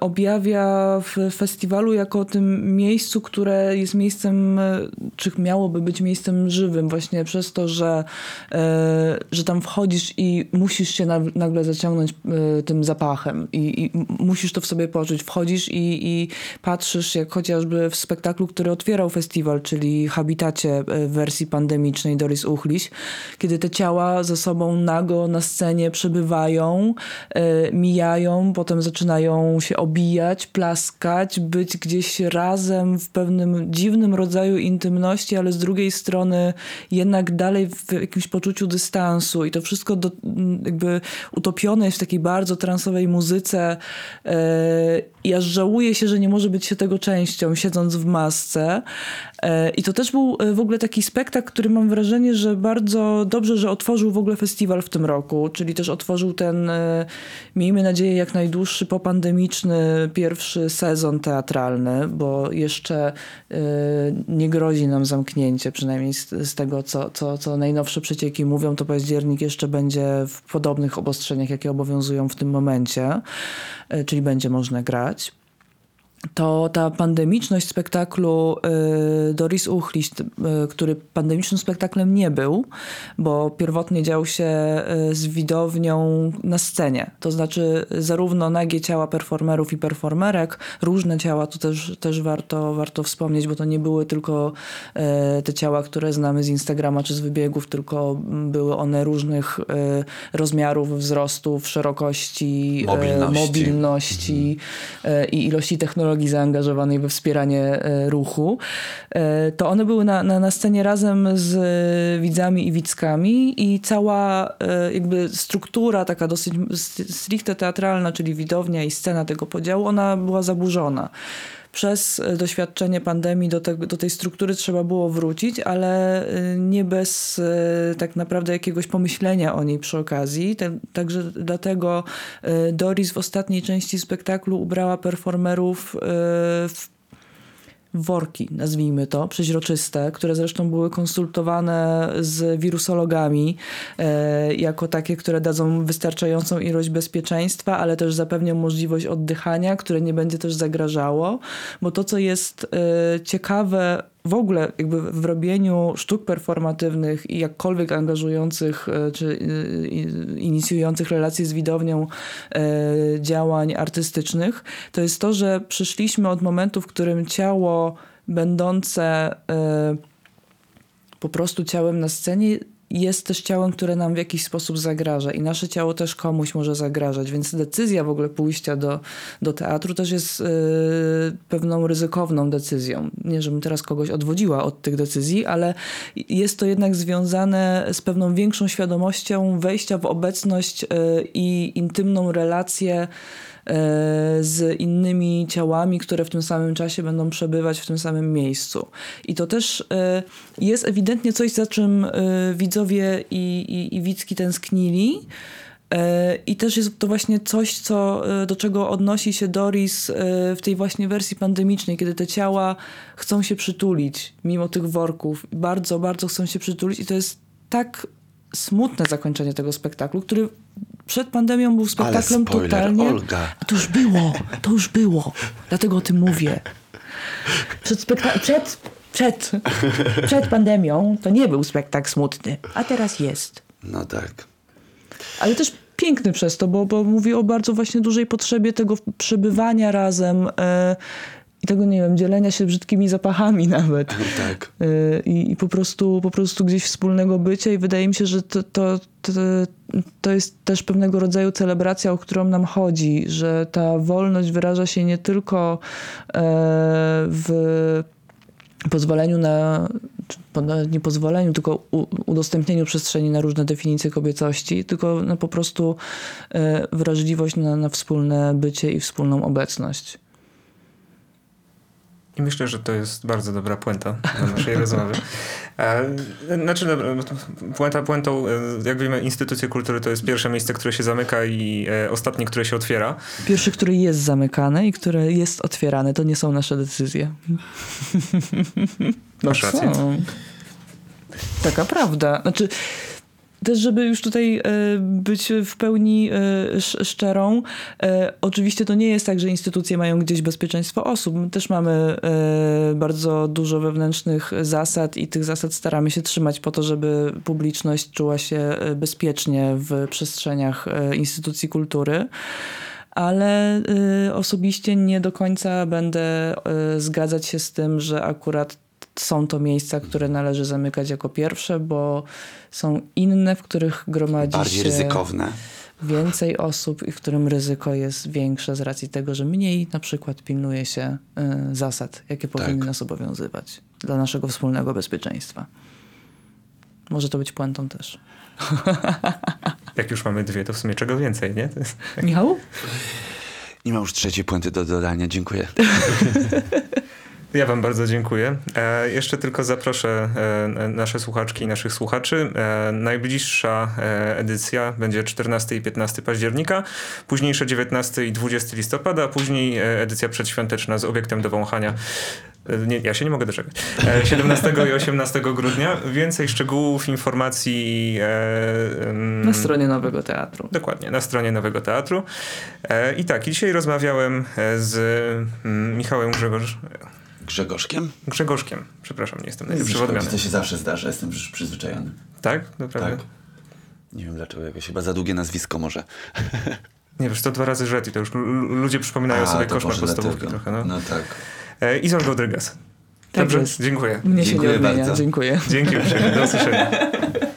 [SPEAKER 3] objawia w festiwalu jako tym miejscu, które jest miejscem, y, czy miałoby być miejscem żywym, właśnie przez to, że, że tam wchodzisz i musisz się nagle zaciągnąć tym zapachem i, i musisz to w sobie poczuć. Wchodzisz i, i patrzysz, jak chociażby w spektaklu, który otwierał festiwal, czyli Habitacie w wersji pandemicznej Doris Uchliś, kiedy te ciała ze sobą nago na scenie przebywają, e, mijają, potem zaczynają się obijać, plaskać, być gdzieś razem w pewnym dziwnym rodzaju intymności, ale z drugiej strony jednak dalej w jakimś poczuciu dystansu i to wszystko do, jakby utopione jest w takiej bardzo transowej muzyce. E, ja żałuję się, że nie może być się tego częścią, siedząc w masce. E, I to też był w ogóle taki spektakl, który mam wrażenie, że bardzo dobrze, że otworzył w ogóle festiwal w tym roku, czyli też otworzył ten, e, miejmy nadzieję, jak najdłuższy popandemiczny pierwszy sezon teatralny, bo jeszcze e, nie grozi nam zamknięcie, przynajmniej z, z tego, co, co, co najnowsze przecieki mówią, to październik jeszcze będzie w podobnych obostrzeniach, jakie obowiązują w tym momencie, e, czyli będzie można grać to ta pandemiczność spektaklu y, Doris Uchliś, y, który pandemicznym spektaklem nie był, bo pierwotnie dział się y, z widownią na scenie. To znaczy zarówno nagie ciała performerów i performerek, różne ciała, to też, też warto, warto wspomnieć, bo to nie były tylko te ciała, które znamy z Instagrama czy z wybiegów, tylko były one różnych rozmiarów, wzrostów, szerokości,
[SPEAKER 2] mobilności,
[SPEAKER 3] mobilności mhm. i ilości technologii technologii zaangażowanej we wspieranie e, ruchu, e, to one były na, na, na scenie razem z widzami i widzkami i cała e, jakby struktura taka dosyć stricte teatralna, czyli widownia i scena tego podziału, ona była zaburzona przez doświadczenie pandemii do, te, do, tej struktury trzeba było wrócić, ale nie bez tak naprawdę jakiegoś pomyślenia o niej przy okazji. także dlatego Doris w ostatniej części spektaklu ubrała performerów w worki, nazwijmy to, przeźroczyste, które zresztą były konsultowane z wirusologami e, jako takie, które dadzą wystarczającą ilość bezpieczeństwa, ale też zapewnią możliwość oddychania, które nie będzie też zagrażało, bo to, co jest e, ciekawe w ogóle jakby w robieniu sztuk performatywnych i jakkolwiek angażujących e, czy e, inicjujących relacje z widownią e, działań artystycznych, to jest to, że przyszliśmy od momentu, w którym ciało będące po prostu ciałem na scenie jest też ciałem, które nam w jakiś sposób zagraża i nasze ciało też komuś może zagrażać, więc decyzja w ogóle pójścia do, do teatru też jest y, pewną ryzykowną decyzją. Nie, żebym teraz kogoś odwodziła od tych decyzji, ale jest to jednak związane z pewną większą świadomością wejścia w obecność y, i intymną relację z innymi ciałami, które w tym samym czasie będą przebywać w tym samym miejscu. I to też y, jest ewidentnie coś, za czym y, widzowie i, i, i widzki tęsknili. I też jest to właśnie coś, co, do czego odnosi się Doris w tej właśnie wersji pandemicznej, kiedy te ciała chcą się przytulić, mimo tych worków. Bardzo, bardzo chcą się przytulić i to jest tak smutne zakończenie tego spektaklu, który przed pandemią był spektaklem
[SPEAKER 2] spoiler,
[SPEAKER 3] totalnie...
[SPEAKER 2] Olga.
[SPEAKER 3] A to już było, to już było. Dlatego o tym mówię. Przed, przed, przed, przed pandemią to nie był spektakl smutny, a teraz jest.
[SPEAKER 2] No tak.
[SPEAKER 3] Ale też piękny przez to, bo, bo mówi o bardzo właśnie dużej potrzebie tego przebywania razem e, i tego, nie wiem, dzielenia się brzydkimi zapachami nawet.
[SPEAKER 2] Tak.
[SPEAKER 3] Y, I, i po, prostu, po prostu gdzieś wspólnego bycia i wydaje mi się, że to, to, to, to jest też pewnego rodzaju celebracja, o którą nam chodzi, że ta wolność wyraża się nie tylko e, w pozwoleniu na, nawet nie pozwoleniu, tylko udostępnieniu przestrzeni na różne definicje kobiecości, tylko na po prostu e, wrażliwość na, na wspólne bycie i wspólną obecność.
[SPEAKER 1] I myślę, że to jest bardzo dobra puenta do naszej rozmowy. E, Znaczy, no puenta puentą, e, jak wiemy, instytucje kultury to jest pierwsze miejsce, które się zamyka i e, ostatnie, które się otwiera.
[SPEAKER 3] Pierwszy, który jest zamykany i które jest otwierane, to nie są nasze decyzje.
[SPEAKER 1] Masz rację.
[SPEAKER 3] Taka prawda. Znaczy, też żeby już tutaj e, być w pełni e, sz- szczerą, e, oczywiście to nie jest tak, że instytucje mają gdzieś bezpieczeństwo osób. My też mamy bardzo dużo wewnętrznych zasad i tych zasad staramy się trzymać po to, żeby publiczność czuła się bezpiecznie w przestrzeniach instytucji kultury ale osobiście nie do końca będę zgadzać się z tym, że akurat są to miejsca, które należy zamykać jako pierwsze, bo są inne, w których gromadzi
[SPEAKER 2] Bardziej
[SPEAKER 3] się
[SPEAKER 2] ryzykowne.
[SPEAKER 3] więcej osób i w którym ryzyko jest większe z racji tego, że mniej na przykład pilnuje się y, zasad, jakie powinny nas obowiązywać dla naszego wspólnego bezpieczeństwa. Może to być puentą też.
[SPEAKER 1] Jak już mamy dwie, to w sumie czego więcej, nie? To jest...
[SPEAKER 3] Michał?
[SPEAKER 2] Nie mam już trzeciej puenty do dodania. Dziękuję.
[SPEAKER 1] Ja Wam bardzo dziękuję. E, jeszcze tylko zaproszę e, nasze słuchaczki i naszych słuchaczy. E, najbliższa e, edycja będzie 14 i 15 października, późniejsze 19 i 20 listopada, a później e, edycja przedświąteczna z obiektem do wąchania. E, Nie, ja się nie mogę doczekać. E, 17 i 18 grudnia. Więcej szczegółów, informacji.
[SPEAKER 3] Na stronie Nowego Teatru.
[SPEAKER 1] Dokładnie, na stronie Nowego Teatru. I tak, i dzisiaj rozmawiałem z mm, Michałem Grzegorz,
[SPEAKER 2] Grzegorzkiem?
[SPEAKER 1] Grzegorzkiem. Przepraszam, nie jestem najlepszy odmiany.
[SPEAKER 2] To się zawsze zdarza, jestem już przyzwyczajony.
[SPEAKER 1] Tak? Naprawdę?
[SPEAKER 2] Tak. Nie wiem dlaczego, jakoś chyba za długie nazwisko może.
[SPEAKER 1] Nie wiesz, to dwa razy Żet i to już lu- lu- ludzie przypominają sobie
[SPEAKER 2] to
[SPEAKER 1] koszmar podstawówki
[SPEAKER 2] dlatego.
[SPEAKER 1] trochę. No.
[SPEAKER 2] no tak.
[SPEAKER 1] E, I Zolgo Rodrygaz.
[SPEAKER 3] Tak
[SPEAKER 1] Dobrze?
[SPEAKER 3] jest.
[SPEAKER 1] Dziękuję.
[SPEAKER 3] Mnie się
[SPEAKER 2] Dziękuję
[SPEAKER 3] nie odmienia.
[SPEAKER 2] bardzo.
[SPEAKER 3] Dziękuję.
[SPEAKER 1] Dzięki uprzejmie. Do usłyszenia.